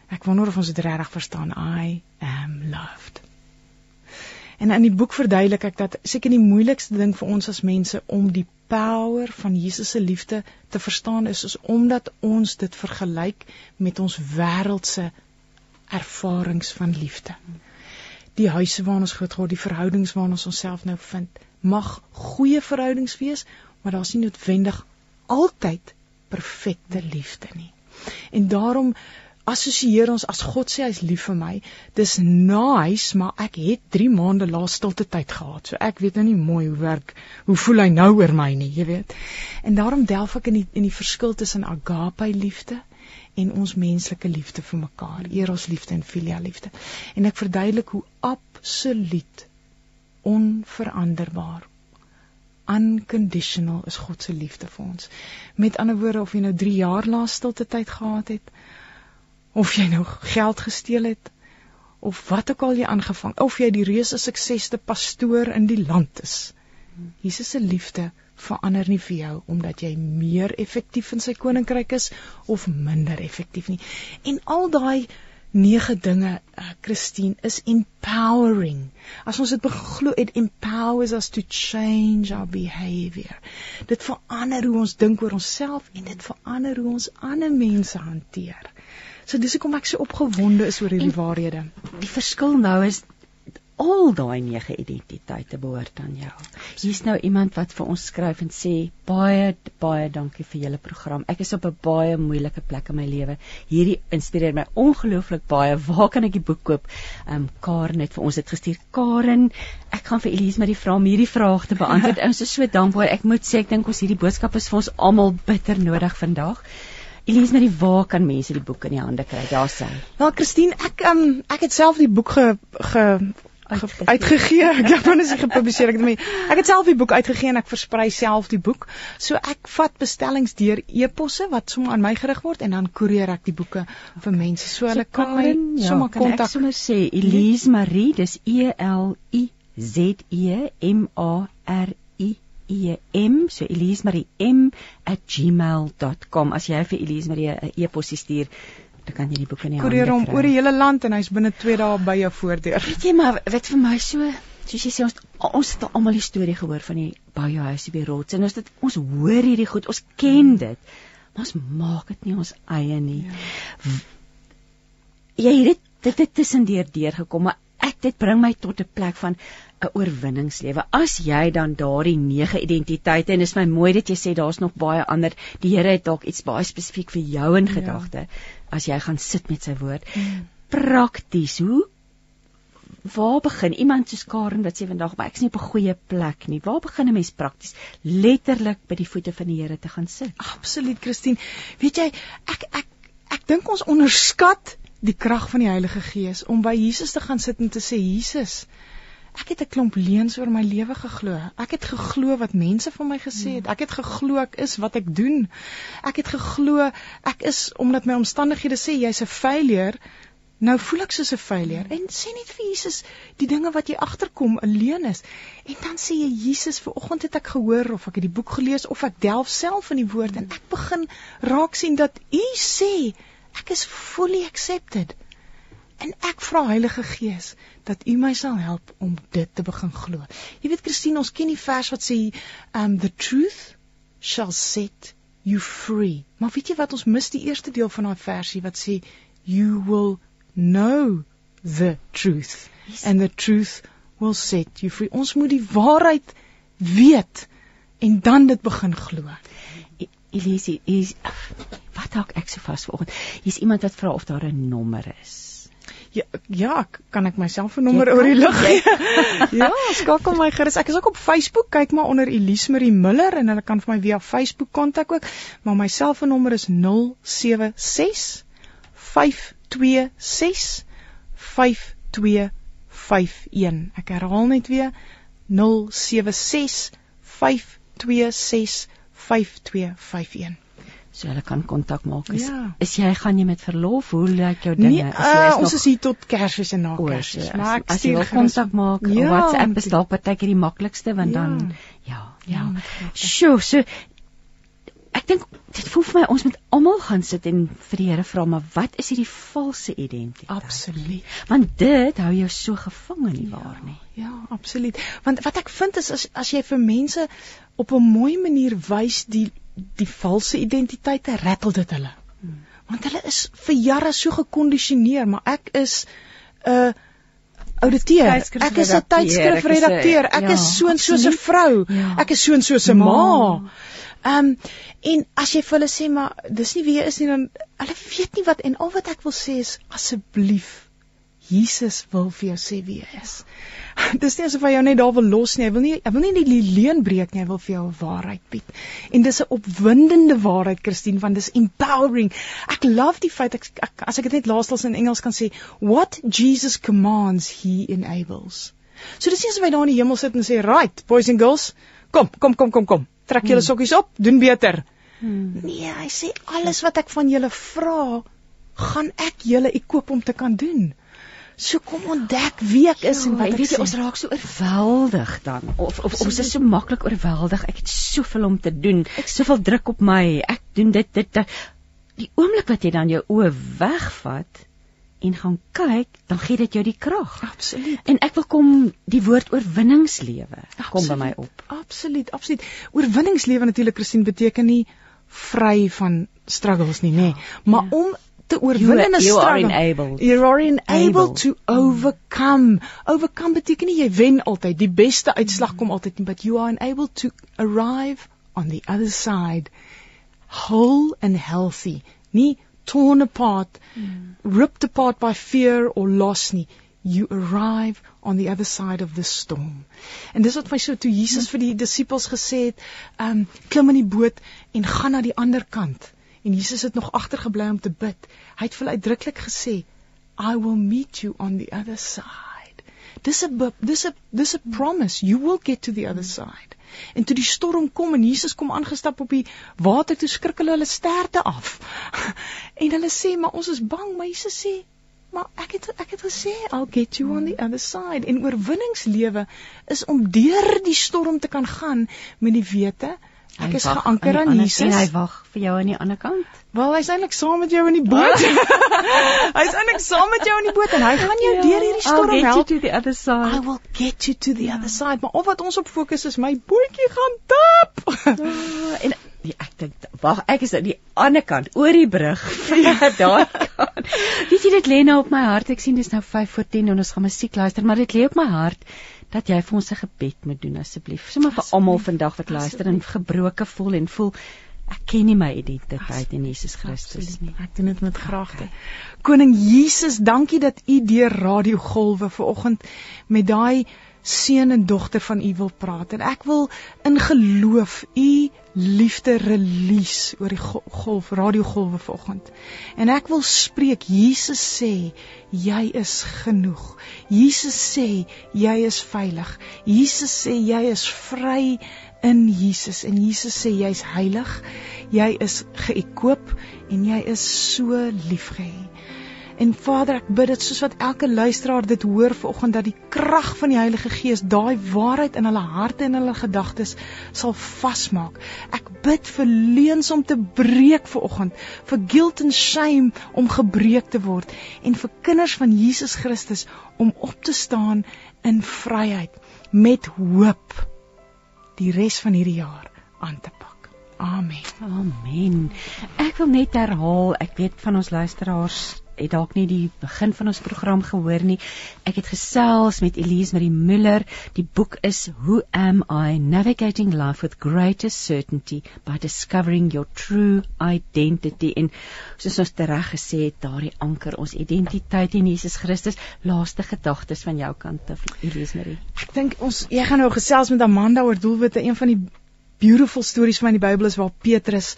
ek wonder of ons dit regtig verstaan. I am loved. En in die boek verduidelik ek dat seker die moeilikste ding vir ons as mense om die power van Jesus se liefde te verstaan is is omdat ons dit vergelyk met ons wêreldse ervarings van liefde. Die huise waarin ons grootgeword, die verhoudings waarin ons onsself nou vind, mag goeie verhoudings wees, maar daar's nie noodwendig altyd perfekte liefde nie. En daarom assosieer ons as God sê hy's lief vir my, dis nice, maar ek het 3 maande laas stilte tyd gehad. So ek weet nou nie mooi hoe werk, hoe voel hy nou oor my nie, jy weet. En daarom delf ek in die in die verskil tussen agape liefde en ons menslike liefde vir mekaar, eros liefde en filia liefde. En ek verduidelik hoe absoluut onveranderbaar unconditional is God se liefde vir ons. Met ander woorde of jy nou 3 jaar laas stilte tyd gehad het, of jy nou geld gesteel het of wat ook al jy aangevang of jy die reuse suksesste pastoor in die land is. Jesus se liefde verander nie vir jou omdat jy meer effektief in sy koninkryk is of minder effektief nie. En al daai nege dinge uh, Christine is empowering. As ons dit beglo it empowers us to change our behavior. Dit verander hoe ons dink oor onsself en dit verander hoe ons ander mense hanteer So dis hoekom ek so opgewonde is oor hierdie waarhede. Die verskil nou is al daai nege identiteite behoort aan jou. Hier's nou iemand wat vir ons skryf en sê baie baie dankie vir julle program. Ek is op 'n baie moeilike plek in my lewe. Hierdie inspireer my ongelooflik baie. Waar kan ek die boek koop? Ehm um, Karen het vir ons dit gestuur. Karen, ek gaan vir Elise met die vraag om hierdie vraag te beantwoord. Ons is so dankbaar. Ek moet sê ek dink ons hierdie boodskap is vir ons almal bitter nodig vandag. Elise, na die waar kan mense die boek in die hande kry? Daar sê. Wel, Christine, ek um, ek het self die boek ge, ge uitgegee. Ek dink dan is dit gepubliseer. Ek het my ek het self die boek uitgegee en ek versprei self die boek. So ek vat bestellings deur e-posse wat sommer aan my gerig word en dan koerier ek die boeke vir mense. So hulle so, kan my ja, sommer kontak. Ek sommer sê Elise Marie, dis E L I Z E M A R em so Elise Marie m@gmail.com as jy vir Elise Marie 'n e-pos stuur dan kan jy die boek in die hande kry. Koerier hom oor die hele land en hy's binne 2 dae by jou voordeur. Weet jy maar wat vir my so soos jy sê ons ons het almal die storie gehoor van die bouhuis op die rots en ons dit ons hoor hierdie goed ons ken dit maar ons maak dit nie ons eie nie. Ja. Jy het dit dit tussendeur deurgekom maar ek dit bring my tot 'n plek van 'n oorwinningslewe. As jy dan daardie nege identiteite en is my mooi dat jy sê daar's nog baie ander. Die Here het dalk iets baie spesifiek vir jou in ja. gedagte ja. as jy gaan sit met sy woord. Mm. Prakties, hoe waar begin iemand soos Karen wat sê vandag maar ek's nie op 'n goeie plek nie. Waar begin 'n mens prakties letterlik by die voete van die Here te gaan sit? Absoluut, Christine. Weet jy, ek ek ek dink ons onderskat die krag van die Heilige Gees om by Jesus te gaan sit en te sê Jesus, ek het 'n klomp leuns oor my lewe geglo. Ek het geglo wat mense van my gesê het. Ek het geglo ek is wat ek doen. Ek het geglo ek is omdat my omstandighede sê jy's 'n failure. Nou voel ek soos 'n failure. En sê net vir Jesus die dinge wat jy agterkom alleen is. En dan sê jy Jesus, ver oggend het ek gehoor of ek het die boek gelees of ek delf self in die woord en ek begin raak sien dat U sê ek is fully accepted. En ek vra Heilige Gees dat U my sal help om dit te begin glo. Jy weet Christine, ons ken die vers wat sê um the truth shall set you free. Maar weet jy wat ons mis die eerste deel van daai versie wat sê you will know the truth yes. and the truth will set you free. Ons moet die waarheid weet en dan dit begin glo. Elise, is wat dalk ek so vas vanoggend. Hier's iemand wat vra of daar 'n nommer is. Ja, ja, kan ek myself 'n nommer oor die lug gee? ja, skakel my gerus. Ek is ook op Facebook. Kyk maar onder Elise Marie Miller en hulle kan vir my via Facebook kontak ook. Maar my selfoonnommer is 076 526 5251. Ek herhaal net weer 076 526 5251 so hulle kan kontak maak. Is, ja. is jy gaan jy met verlof? Hoe lyk jou dinge? Nee, uh, is ons nog... is hier tot Kersfees en na Kersfees. Maar ek as jy wil kontak maak, ja, WhatsApp is dalk partykeer die maklikste want ja. dan ja, ja. ja Sjoe, so ek dink dit voel vir my ons moet almal gaan sit en vir die Here vra maar wat is hierdie valse identiteit? Absoluut. Want dit hou jou so gevang in die ja, waar nie. Ja, absoluut. Want wat ek vind is as as jy vir mense op 'n mooi manier wys die die valse identiteite rattle dit hulle. Hmm. Want hulle is vir jare so gekondisioneer, maar ek is 'n uh, ouditeur. Ek is 'n tydskrifredakteur. Ek ja, is so en so 'n vrou. Ja. Ek is so en so 'n ma. Ehm um, en as jy vir hulle sê maar dis nie wie jy is nie dan hulle weet nie wat en al wat ek wil sê is asseblief Jesus wil vir jou sê wie hy is. Dis nie asof hy jou net daar wil los nie. Hy wil nie hy wil nie die leuen breek nie. Hy wil vir jou 'n waarheid bied. En dis 'n opwindende waarheid, Christine, want dis empowering. Ek love die feit ek, ek as ek dit net laastals in Engels kan sê, what Jesus commands, he enables. So dis nie asof hy daar in die hemel sit en sê, "Right, boys and girls, kom, kom, kom, kom, kom. Trek julle hmm. sokkies op, doen beter." Hmm. Nee, hy sê alles wat ek van julle vra, gaan ek julle ekoop om te kan doen. So kom ontdek wie ek is ja, en wat ek weet jy ons raak so oorweldig dan of of ons is so maklik oorweldig. Ek het soveel om te doen. Soveel druk op my. Ek doen dit dit, dit. die oomblik wat jy dan jou oë wegvat en gaan kyk, dan gee dit jou die krag. Absoluut. En ek wil kom die woord oorwinningslewe kom by my op. Absoluut, absoluut. Oorwinningslewe natuurlik Christine beteken nie vry van struggles nie, nê, nee. maar ja. om te oorwin in 'n struggle. You are enabled. You are enabled to overcome. Overcome beteken nie jy wen altyd, die beste uitslag kom altyd nie, but you are enabled to arrive on the other side whole and healthy. Nie torn apart, mm. ripped apart by fear or loss nie. You arrive on the other side of the storm. En dis wat my so toe Jesus vir die disippels gesê het, um, klim in die boot en gaan na die ander kant en Jesus het nog agtergebly om te bid. Hy het vir uitdruklik gesê, I will meet you on the other side. Dis 'n dis 'n dis 'n promise. You will get to the other side. En toe die storm kom en Jesus kom aangestap op die water, toe skrik hulle hulle sterte af. en hulle sê, "Maar ons is bang." Maar Jesus sê, "Maar ek het ek het gesê, I'll get you on the other side." En oorwinningslewe is om deur die storm te kan gaan met die wete Ek is geanker aan Jesus en hy wag vir jou aan die ander kant. Wel, hy's eintlik saam met jou in die boot. hy's eintlik saam met jou in die boot en hy gaan jou ja, deur hierdie storm help. I'll get you to the other side. I will get you to the ja. other side. Maar of wat ons op fokus is, my bootjie gaan tap. ja, en die, ek dink wag, ek is aan die ander kant oor die brug. ja, daar kan. Weet jy dit lê nou op my hart. Ek sien dis nou 5 voor 10 en ons gaan musiek luister, maar dit lê op my hart dat jy vir ons 'n gebed moet doen asseblief. Sommige vir almal vandag wat luister en gebroke voel en voel ek ken nie my identiteit in Jesus Christus nie. Ek doen dit met graagte. Koning Jesus, dankie dat U deur radiogolwe vanoggend met daai seun en dogter van U wil praat en ek wil in geloof U liefde release oor die golf radiogolwe vanoggend. En ek wil spreek Jesus sê jy is genoeg. Jesus sê jy is veilig. Jesus sê jy is vry in Jesus en Jesus sê jy's heilig. Jy is geëkoop en jy is so liefgehad. En Vader, ek bid dit soos wat elke luisteraar dit hoor vanoggend dat die krag van die Heilige Gees daai waarheid in hulle harte en hulle gedagtes sal vasmaak. Ek bid vir leuns om te breek vanoggend, vir guilt and shame om gebreek te word en vir kinders van Jesus Christus om op te staan in vryheid met hoop die res van hierdie jaar aan te pak. Amen. Amen. Ek wil net herhaal, ek weet van ons luisteraars het dalk nie die begin van ons program gehoor nie. Ek het gesels met Elise Marie Müller. Die boek is Who Am I? Navigating Life with Greater Certainty by Discovering Your True Identity. En soos ons tereg gesê het, daardie anker ons identiteit in Jesus Christus. Laaste gedagtes van jou kant af, Elise Marie. Ek dink ons jy gaan nou gesels met Amanda oor doelwitte. Een van die beautiful stories van die Bybel is waar Petrus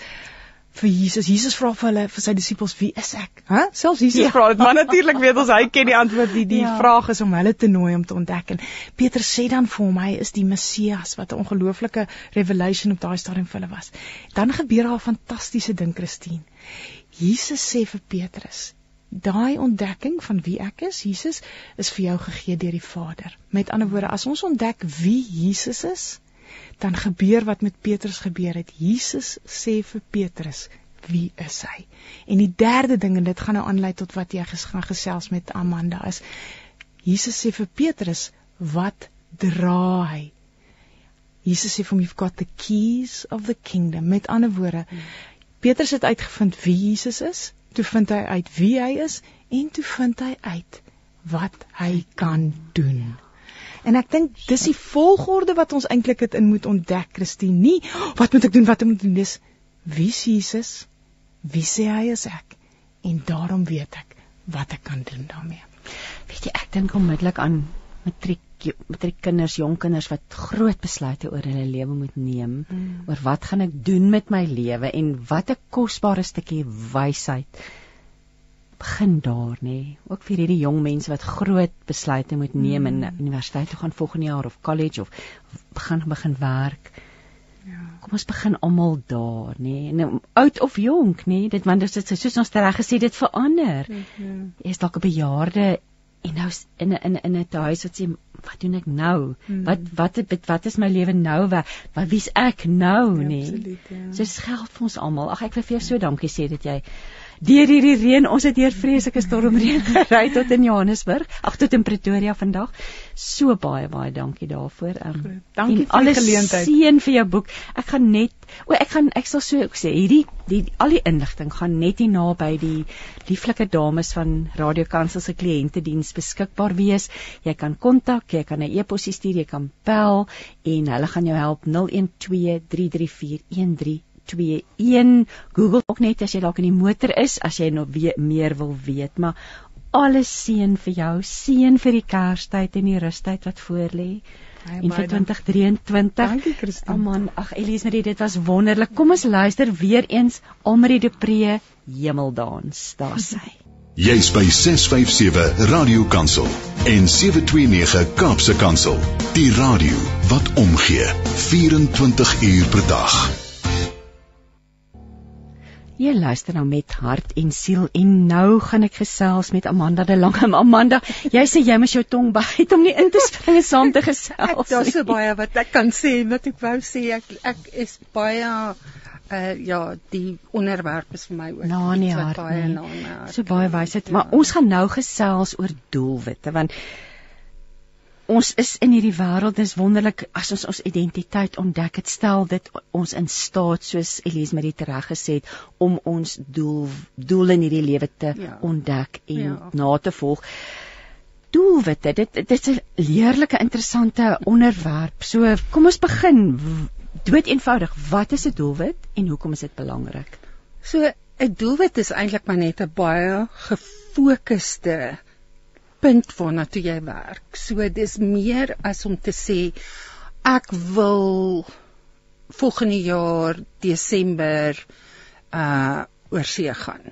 vir Jesus. Jesus vra vir hulle vir sy disippels, "Wie is ek?" Hæ? Huh? Selfs Jesus ja. vra dit, maar natuurlik weet ons hy ken die antwoord. Die die ja. vraag is om hulle te nooi om te ontdek. En Petrus sê dan vir hom, hy is die Messias wat 'n ongelooflike revelation op daai stadium vir hulle was. Dan gebeur daar 'n fantastiese ding, Christine. Jesus sê vir Petrus, Daai ontdekking van wie ek is, Jesus, is vir jou gegee deur die Vader. Met ander woorde, as ons ontdek wie Jesus is, dan gebeur wat met Petrus gebeur het. Jesus sê vir Petrus, "Wie is hy?" En die derde ding en dit gaan nou aanlei tot wat jy gaan gesels met Amanda is. Jesus sê vir Petrus, "Wat dra hy?" Jesus sê vir hom, "You've got the keys of the kingdom." Met ander woorde, Petrus het uitgevind wie Jesus is, toe vind hy uit wie hy is en toe vind hy uit wat hy kan doen. En ek dink dis die volgorde wat ons eintlik dit in moet ontdek, Christine. Nie wat moet ek doen, wat moet ek doen, dis wie is Jesus? Wie sê hy is ek? En daarom weet ek wat ek kan doen daarmee. Weet jy, ek dink onmiddellik aan matriek matriek kinders, jong kinders wat groot besluite oor hulle lewe moet neem, hmm. oor wat gaan ek doen met my lewe en wat 'n kosbare stukkie wysheid begin daar nê ook vir hierdie jong mense wat groot besluite moet neem mm. in universiteit toe gaan volgende jaar of college of begin begin werk. Ja. Kom ons begin almal daar nê en um, oud of jonk nê dit want dit is soos ons reg gesê dit verander. Mm -hmm. Is dalk 'n bejaarde en nou in 'n in 'n 'n huis wat sê wat doen ek nou? Mm. Wat wat wat wat is my lewe nou? Wat wat wie's ek nou ja, nê? Absoluut. Ja. So dis geld vir ons almal. Ag ek wil vir jou so dankie sê dat jy deur hierdie reën. Ons het deur vreeslike stormreën gery tot in Johannesburg, ag tot in Pretoria vandag. So baie baie dankie daarvoor. Um, dankie vir die geleentheid. Seën vir jou boek. Ek gaan net o, ek gaan ek sal so sê hierdie die al die inligting gaan net hier naby die lieflike dames van Radio Kansel se kliëntediens beskikbaar wees. Jy kan kontak, jy kan 'n e-pos stuur, jy kan bel en hulle gaan jou help 012 334 13 0891 Google ook net as jy dalk in die motor is as jy nog meer wil weet maar alles seën vir jou seën vir die kerstyd en die rustyd wat voor lê in 2023 Dankie Christine. Oh man ag Elise Marie dit was wonderlik. Kom ons luister weer eens Almarie de Pre Hemeldans. Daar sy Jy's by 657 Radio Kansel en 729 Kaapse Kansel. Die radio wat omgee 24 uur per dag Jy luister nou met hart en siel en nou gaan ek gesels met Amanda de Lange. Amanda, jy sê jy moet jou tong byt om nie in te spring saam te gesels. Daar's so baie wat ek kan sê wat ek wou sê. Ek ek is baie uh ja, die onderwerp is vir my ook na nie hart, baie na nie hart. So baie wysheid, ja. maar ons gaan nou gesels oor doelwitte want ons is in hierdie wêreld dis wonderlik as ons ons identiteit ontdek het stel dit ons in staat soos Elise met dit reg gesê het om ons doel doel in hierdie lewe te ja. ontdek en ja. na te volg doelwitte dit dit is 'n leerlike interessante onderwerp so kom ons begin dood eenvoudig wat is 'n doelwit en hoekom is dit belangrik so 'n doelwit is eintlik maar net 'n baie gefokusde punt waarna toe jy werk. So dis meer as om te sê ek wil volgende jaar Desember uh oor see gaan.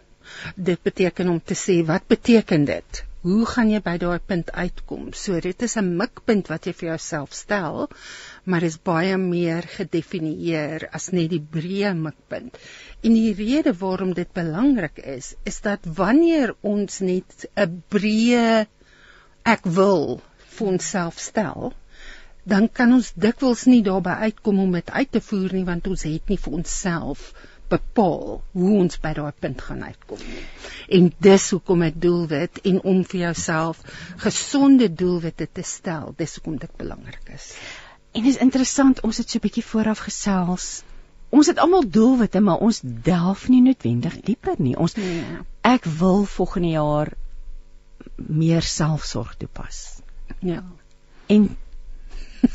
Dit beteken om te sê wat beteken dit? Hoe gaan jy by daai punt uitkom? So dit is 'n mikpunt wat jy vir jouself stel, maar is baie meer gedefinieer as net die breë mikpunt. En die rede waarom dit belangrik is, is dat wanneer ons net 'n breë ek wil vir onsself stel, dan kan ons dikwels nie daarby uitkom om dit uit te voer nie want ons het nie vir onsself bepaal hoe ons by daai punt gaan uitkom. En dis hoekom ek doelwit en om vir jouself gesonde doelwitte te stel, dis hoekom dit belangrik is. En dis interessant, ons het so 'n bietjie vooraf gesels. Ons het almal doelwitte, maar ons delf nie noodwendig dieper nie. Ons nee. ek wil volgende jaar meer selfsorg toepas. Ja. En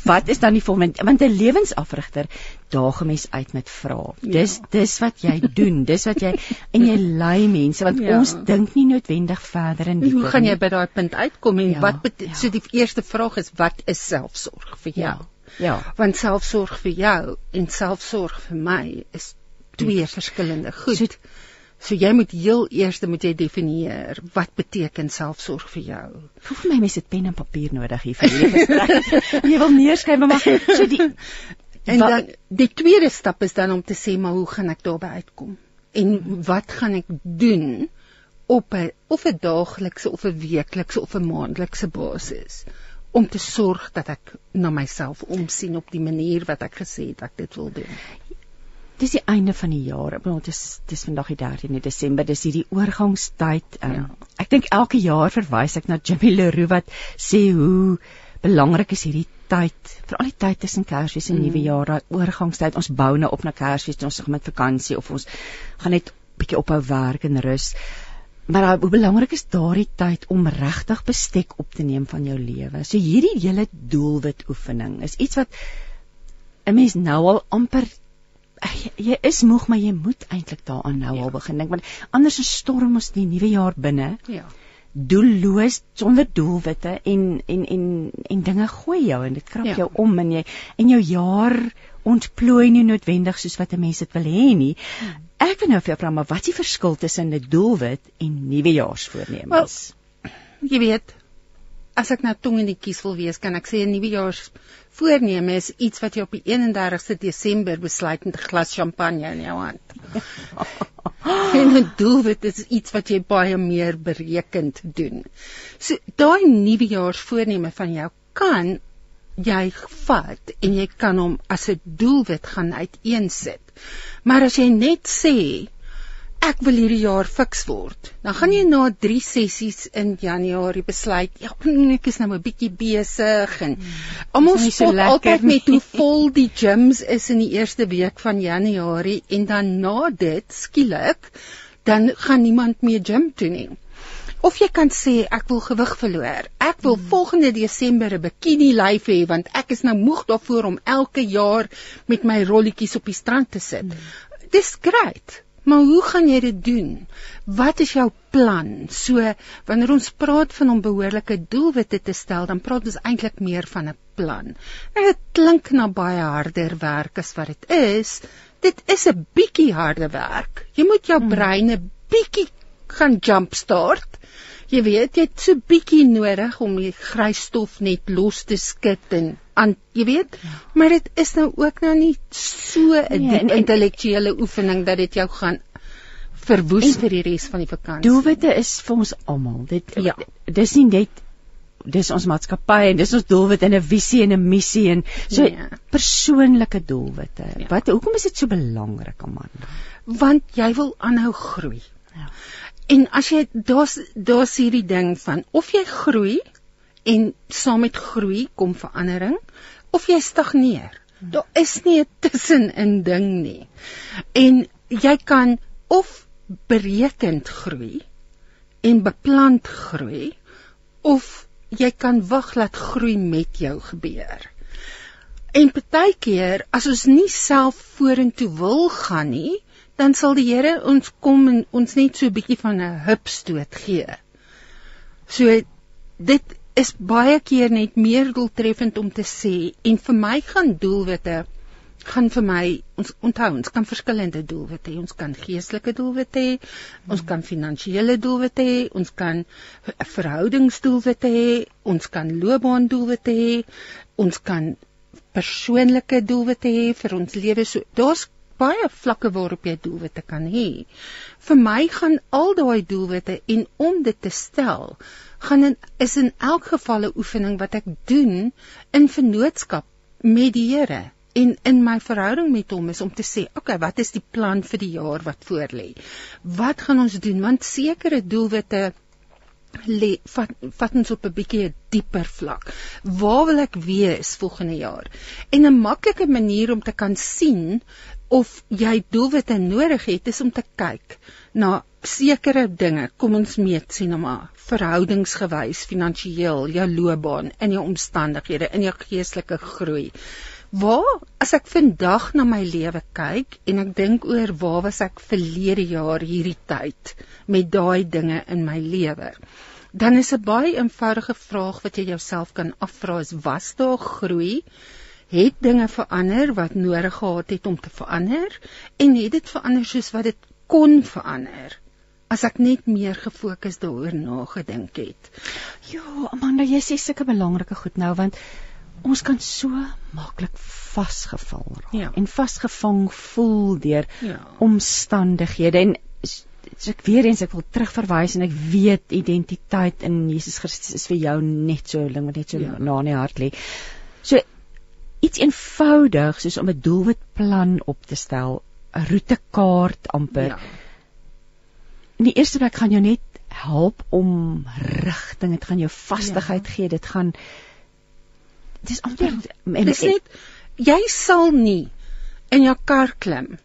wat is dan die volgende want 'n lewensafrigter daag 'n mens uit met vrae. Ja. Dis ja. dis wat jy doen, dis wat jy en jy lei mense want ja. ons dink nie noodwendig verder in die Hoe gaan jy by daai punt uitkom en ja. wat ja. so die eerste vraag is wat is selfsorg vir jou? Ja. Ja. Want selfsorg vir jou en selfsorg vir my is twee verskillende goed. So, So jy moet heel eers moet jy definieer wat beteken selfsorg vir jou. Voel vir my mense het pen en papier nodig hier vir hierdie gesprek. jy wil neerskryf maar so die en dan die tweede stap is dan om te sê maar hoe gaan ek daarby uitkom? En wat gaan ek doen op 'n of 'n daaglikse of 'n weeklikse of 'n maandelikse basis om te sorg dat ek na myself omsien op die manier wat ek gesê het ek dit wil doen. Dis die einde van die jaar. Ek bedoel dit is dis vandag die 13de Desember. Dis hierdie oorgangstyd. Um, ja. Ek dink elke jaar verwys ek na Jimmy Leroux wat sê hoe belangrik is hierdie tyd, veral die tyd tussen Kersfees en mm. Nuwe Jaar, daai oorgangstyd. Ons bou nou op na Kersfees, ons gaan met vakansie of ons gaan net bietjie ophou werk en rus. Maar hoe belangrik is daardie tyd om regtig bestek op te neem van jou lewe. So hierdie hele doelwit oefening is iets wat 'n mens nou al amper jy is moeg maar jy moet eintlik daaraan nou ja. al begin dink want anders storm ons die nuwe jaar binne. Ja. Doelloos sonder doelwitte en en en en dinge gooi jou en dit krap ja. jou om en jy en jou jaar ontplooi nie noodwendig soos wat 'n mens dit wil hê nie. Hmm. Ek wil nou vir jou vra maar wat is die verskil tussen 'n doelwit en nuwejaarsvoornemens? Well, jy weet, as ek nou tong in die kies wil wees, kan ek sê 'n nuwejaarsvoorneme is iets wat jy op die 31ste Desember besluit met 'n glas champagne in jou hand. en 'n doelwit is iets wat jy baie meer berekend doen. So daai nuwejaarsvoorneme van jou kan jy vat en jy kan hom as 'n doelwit gaan uiteensit. Maar as jy net sê ek wil hierdie jaar fiks word, dan gaan jy na 3 sessies in Januarie besluit, ja, ek is nou 'n bietjie besig en almal hmm. so altyd met hoe vol die gyms is in die eerste week van Januarie en dan na dit skielik dan gaan niemand meer gym toe nie. Of jy kan sê ek wil gewig verloor. Ek wil hmm. volgende Desember 'n bikini lyf hê want ek is nou moeg daarvoor om elke jaar met my rolletjies op die strand te sit. Hmm. Dis grait. Maar hoe gaan jy dit doen? Wat is jou plan? So wanneer ons praat van om behoorlike doelwitte te stel, dan praat ons eintlik meer van 'n plan. En dit klink na baie harder werk as wat dit is. Dit is 'n bietjie harde werk. Jy moet jou hmm. brein 'n bietjie gaan jumpstart jy weet jy het so bietjie nodig om die grys stof net los te skud en aan jy weet ja. maar dit is nou ook nou nie so 'n nee, intellektuele oefening dat dit jou gaan verwoes vir die res van die vakansie. Doelwitte is vir ons almal. Dit ja. dis nie net dis ons maatskappy en dis ons doelwit en 'n visie en 'n missie en so nee. persoonlike doelwitte. Ja. Wat hoekom is dit so belangrik, Amanda? Want jy wil aanhou groei. Ja. En as jy daar's daar's hierdie ding van of jy groei en saam met groei kom verandering of jy stagneer. Daar is nie 'n tussenin ding nie. En jy kan of berekend groei en beplant groei of jy kan wag laat groei met jou gebeur. En partykeer as ons nie self vorentoe wil gaan nie, dan sal die Here ons kom en ons net so 'n bietjie van 'n hupstoot gee. So dit is baie keer net meer doeltreffend om te sê en vir my gaan doelwitte gaan vir my ons onthou ons kan verskillende doelwitte hê ons kan geestelike doelwitte hê ons kan finansiële doelwitte hê ons kan verhoudingsdoelwitte hê ons kan loopbaandoelwitte hê ons kan persoonlike doelwitte hê vir ons lewe so daar's baie vlakke waarop jy doelwitte kan hê. Vir my gaan al daai doelwitte en om dit te stel, gaan in, is in elk geval 'n oefening wat ek doen in vennootskap met die Here en in my verhouding met hom is om te sê, "Oké, okay, wat is die plan vir die jaar wat voorlê? Wat gaan ons doen?" Want sekere doelwitte lê vat vat ons op 'n bietjie 'n dieper vlak. Waar wil ek wees volgende jaar? En 'n maklike manier om te kan sien of jy doelwitte nodig het is om te kyk na sekere dinge. Kom ons meet sien nou maar verhoudingsgewys, finansiëel, jou loopbaan, in jou omstandighede, in jou geestelike groei. Waar as ek vandag na my lewe kyk en ek dink oor waar was ek verlede jaar hierdie tyd met daai dinge in my lewe. Dan is 'n baie eenvoudige vraag wat jy jouself kan afvra is was daar groei? Het dinge verander wat nodig gehad het om te verander en het dit verander soos wat dit kon verander as ek net meer gefokus daaroor nagedink het. Ja, Amanda, jy sê sulke belangrike goed nou want ons kan so maklik vasgevall raak ja. en vasgevang voel deur ja. omstandighede en so ek weer eens ek wil terugverwys en ek weet identiteit in Jesus Christus is vir jou net so ding wat net so ja. na in die hart lê. So iets eenvoudig soos om 'n doelwitplan op te stel, 'n roetekaart amper. Ja. In die eerste plek gaan jou net help om rigting, dit gaan jou vastigheid ja. gee, dit gaan dis amper ja, dis net jy sal nie in jou kar klim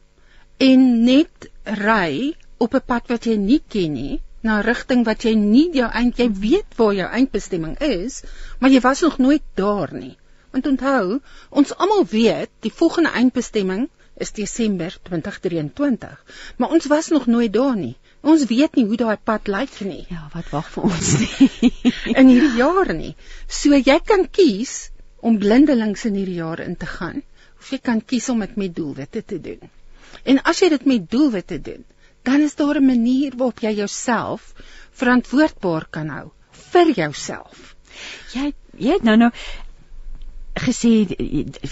en net ry op 'n pad wat jy nie ken nie na rigting wat jy nie jou eind jy weet waar jou eindbestemming is, maar jy was nog nooit daar nie. Want onthou, ons almal weet die volgende eindbestemming is Desember 2023, maar ons was nog nooit daar nie. Ons weet nie hoe daai pad lyk nie. Ja, wat wag vir ons nie in hierdie jaar nie. So jy kan kies om blindelings in hierdie jaar in te gaan of jy kan kies om dit met doelwitte te doen. En as jy dit met doelwitte doen, dan is daar 'n manier waarop jy jouself verantwoordbaar kan hou vir jouself. Jy jy het nou nou gesê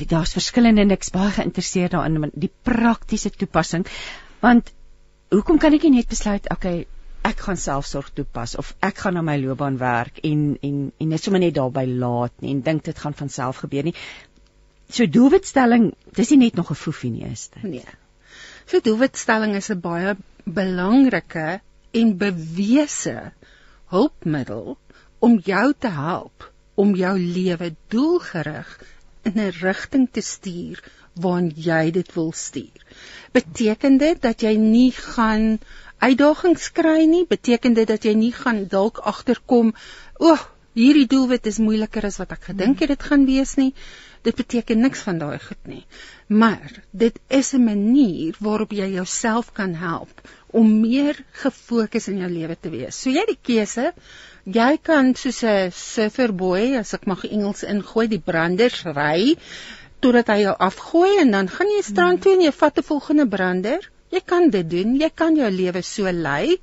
daar's verskillende en ek's baie geïnteresseerd daarin die praktiese toepassing want hoekom kan ek nie net besluit okay ek gaan selfsorg toepas of ek gaan na my loopbaan werk en en en net sommer net daarby laat nie en dink dit gaan van self gebeur nie. So doelwitstelling dis nie net nog 'n foefie nie is dit nee. So doelwitstelling is 'n baie belangrike en bewese hulpmiddel om jou te help om jou lewe doelgerig in 'n rigting te stuur waarin jy dit wil stuur. Beteken dit dat jy nie gaan uitdagings kry nie? Beteken dit dat jy nie gaan dalk agterkom, o, oh, hierdie doelwit is moeiliker as wat ek gedink het dit gaan wees nie? Dit beteken niks van daai goed nie. Maar dit is 'n manier waarop jy jouself kan help om meer gefokus in jou lewe te wees. So jy die keuse, jy kan soos 'n surferboy, as ek mag Engels ingooi, die branders ry totdat hy jou afgooi en dan gaan jy strand toe en jy vat 'n volgende brander. Jy kan dit doen. Jy kan jou lewe so lei.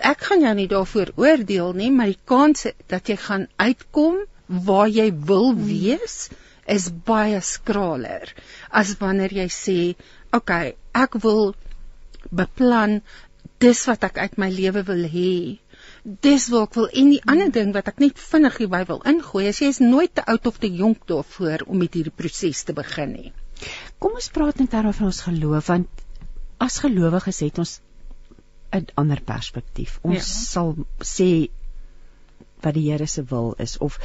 Ek gaan jou nie daarvoor oordeel nie, maar die kans dat jy gaan uitkom waar jy wil hmm. wees is baie skraler as wanneer jy sê, "Oké, okay, ek wil beplan dis wat ek uit my lewe wil hê." Dis wat ek wil en die ander ding wat ek net vinnig hierby wil ingooi, is jy is nooit te oud of te jonk daarvoor om met hierdie proses te begin nie. Kom ons praat net daaroor van ons geloof want as gelowiges het ons 'n ander perspektief. Ons ja. sal sê wat die Here se wil is of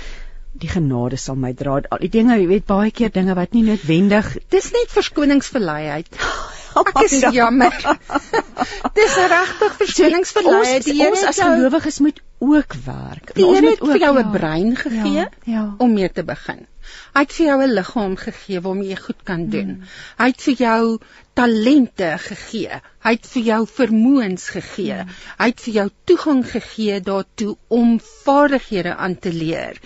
die genade sal my dra. Al die dinge, jy weet baie keer dinge wat nie noodwendig, dis net verskoningsverleiheid. Ek is jammer. dis regtig verskoningsverleiheid. Die Here as gelowiges moet ook werk. Die Here het vir jou 'n ja, brein gegee ja, ja. om mee te begin. Hy het vir jou 'n liggaam gegee waarmee jy goed kan doen. Hmm. Hy het vir jou talente gegee. Hy het vir jou vermoëns gegee. Hmm. Hy het vir jou toegang gegee daartoe om vaardighede aan te leer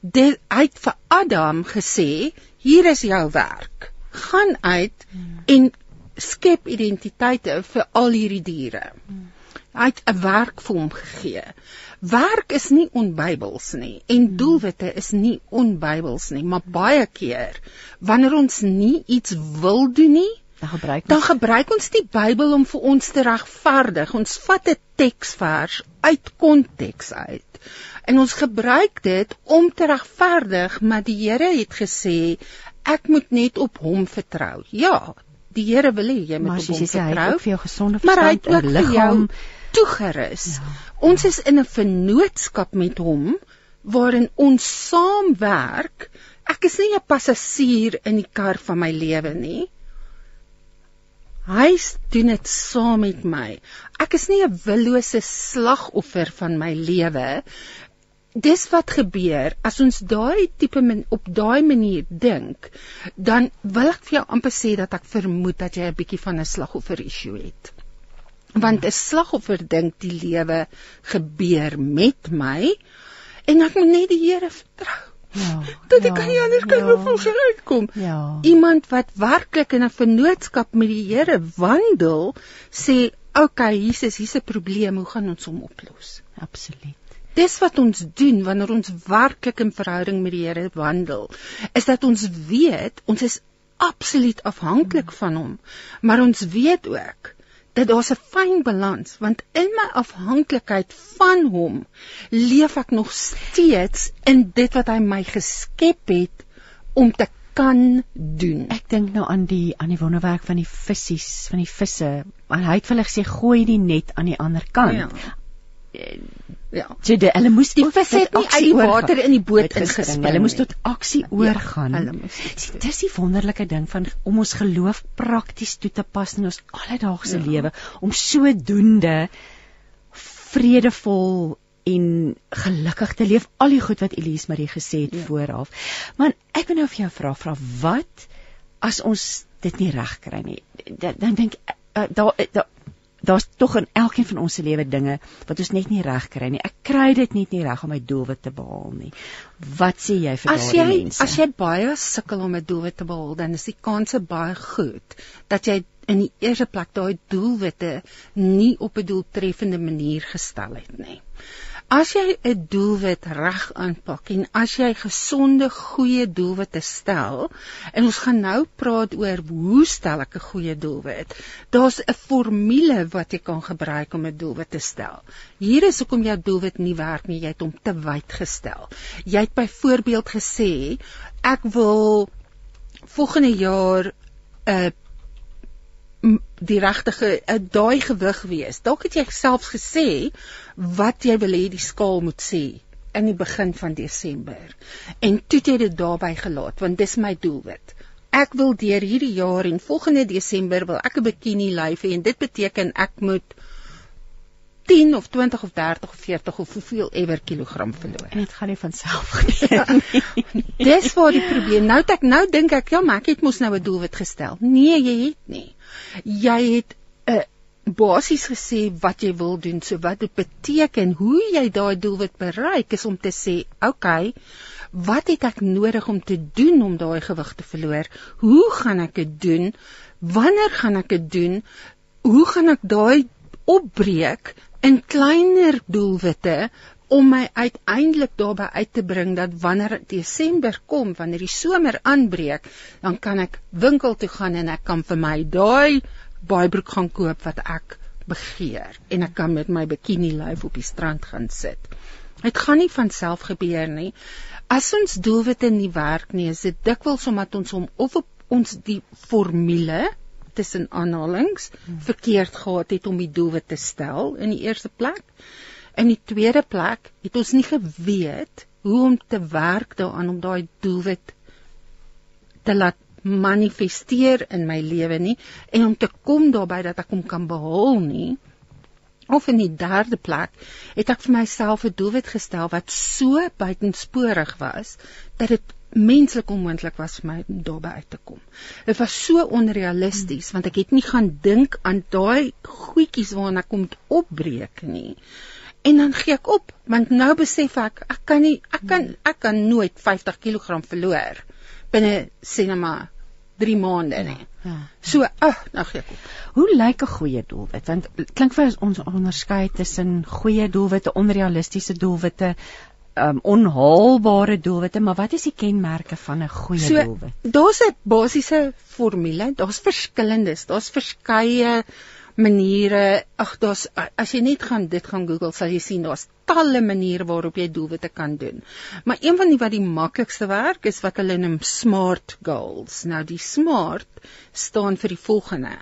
dit uit vir Adam gesê, hier is jou werk. Gaan uit hmm. en skep identiteite vir al hierdie diere. Hy het 'n werk vir hom gegee. Werk is nie onbybels nie en hmm. doelwitte is nie onbybels nie, maar baie keer wanneer ons nie iets wil doen nie, dan gebruik ons dan gebruik ons die Bybel om vir ons te regverdig. Ons vat 'n teksvers uit konteks uit en ons gebruik dit om te regverdig maar die Here het gesê ek moet net op hom vertrou. Ja, die Here wil hê jy moet hom vertrou. Maar hy het vir jou gesonde verstand en liggaam toegerus. Ja, ons ja. is in 'n vennootskap met hom waarin ons saamwerk. Ek is nie 'n passasier in die kar van my lewe nie. Hy doen dit saam met my. Ek is nie 'n willose slagoffer van my lewe dis wat gebeur. As ons daai tipe min, op daai manier dink dan wil ek vir jou amper sê dat ek vermoed dat jy 'n bietjie van 'n slagoffer issue het. Want 'n slagoffer dink die lewe gebeur met my en ek moet net die Here vertrou. Ja dat ek ja, kan nie anders kan ja, voor uitkom ja. Iemand wat werklik in 'n vennootskap met die Here wandel sê okay Jesus hier's 'n probleem. Hoe gaan ons hom oplos? Absoluut dis wat ons doen wanneer ons werklik in verhouding met die Here wandel, is dat ons weet ons is absoluut afhanklik van hom, maar ons weet ook dat daar's 'n fyn balans want in my afhanklikheid van hom leef ek nog steeds in dit wat hy my geskep het om te kan doen. Ek dink nou aan die aan die wonderwerk van die visse, van die visse. Want hy het vir hulle gesê gooi die net aan die ander kant. Ja. Ja. So die, hulle moes Die vis het nie uit die water in die boot ingespring Hulle moes tot aksie oorgaan. hulle moes Sien, doen. Dis die wonderlike ding van om ons geloof prakties toe te pas in ons alledaagse Ja. lewe om sodoende vredevol en gelukkig te leef al die goed wat Elise Marie gesê het Ja. vooraf. Maar ek wil nou vir jou vra, vra wat as ons dit nie reg kry nie? Dan, dan dink ek uh, daar da, daar's tog in elkeen van ons se lewe dinge wat ons net nie reg kry nie. Ek kry dit net nie reg om my doelwit te behaal nie. Wat sê jy vir daardie mense? as jy baie sukkel om 'n doelwit te behaal, dan is die kanse baie goed dat jy in die eerste plek daai doelwitte nie op 'n doeltreffende manier gestel het nie. As jy 'n doelwit reg aanpak en as jy gesonde, goeie doelwitte stel, en ons gaan nou praat oor hoe stel ek 'n goeie doelwit. Daar's 'n formule wat jy kan gebruik om 'n doelwit te stel. Hier is hoekom jou doelwit nie werk nie, jy het hom te wyd gestel. Jy het byvoorbeeld gesê ek wil volgende jaar 'n uh, die regtige uh, daai gewig wees. Dalk het jy selfs gesê wat jy wil hê die skaal moet sê in die begin van Desember. En toe het jy dit daarby gelaat want dis my doelwit. Ek wil deur hierdie jaar en volgende Desember wil ek 'n bikini lyf hê en dit beteken ek moet 10 of 20 of 30 of 40 of hoeveel ewer kilogram verloor. En dit gaan nie van self gebeur nie. Dis waar die probleem. Nou dat ek nou dink ek ja, maar ek het mos nou 'n doelwit gestel. Nee, jy het nie. Jy het 'n uh, basies gesê wat jy wil doen, so wat dit beteken, hoe jy daai doelwit bereik is om te sê, "Oké, okay, wat het ek nodig om te doen om daai gewig te verloor? Hoe gaan ek dit doen? Wanneer gaan ek dit doen? Hoe gaan ek daai opbreek in kleiner doelwitte om my uiteindelik daarby uit te bring dat wanneer Desember kom, wanneer die somer aanbreek, dan kan ek winkel toe gaan en ek kan vir my daai baaibroek gaan koop wat ek begeer en ek kan met my bikini lyf op die strand gaan sit. Dit gaan nie van self gebeur nie. As ons doelwitte nie werk nie, is dit dikwels omdat ons hom of op ons die formule tussen aanhalings verkeerd gehad het om die doelwit te stel in die eerste plek. In die tweede plek het ons nie geweet hoe om te werk daaraan om daai doelwit te laat manifesteer in my lewe nie en om te kom daarby dat ek hom kan behaal nie. Of in die derde plek het ek vir myself 'n doelwit gestel wat so buitensporig was dat dit menslik onmoontlik was vir my om daarby uit te kom. Dit was so onrealisties want ek het nie gaan dink aan daai goedjies waarna ek kom opbreek nie. En dan gee ek op want nou besef ek ek kan nie ek kan ek kan nooit 50 kg verloor binne sê net maar 3 maande nie. Ja. So, ag, nou gee ek op. Hoe lyk 'n goeie doelwit? Want klink vir ons onderskei tussen goeie doelwitte, onrealistiese doelwitte, um onhaalbare doelwitte, maar wat is die kenmerke van 'n goeie So, doelwit? daar's 'n basiese formule, daar's verskillendes, daar's verskeie maniere. Ag, daar's as jy net gaan dit gaan Google, sal jy sien daar's talle maniere waarop jy doelwitte kan doen. Maar een van die wat die maklikste werk is wat hulle noem SMART goals. Nou die SMART staan vir die volgende: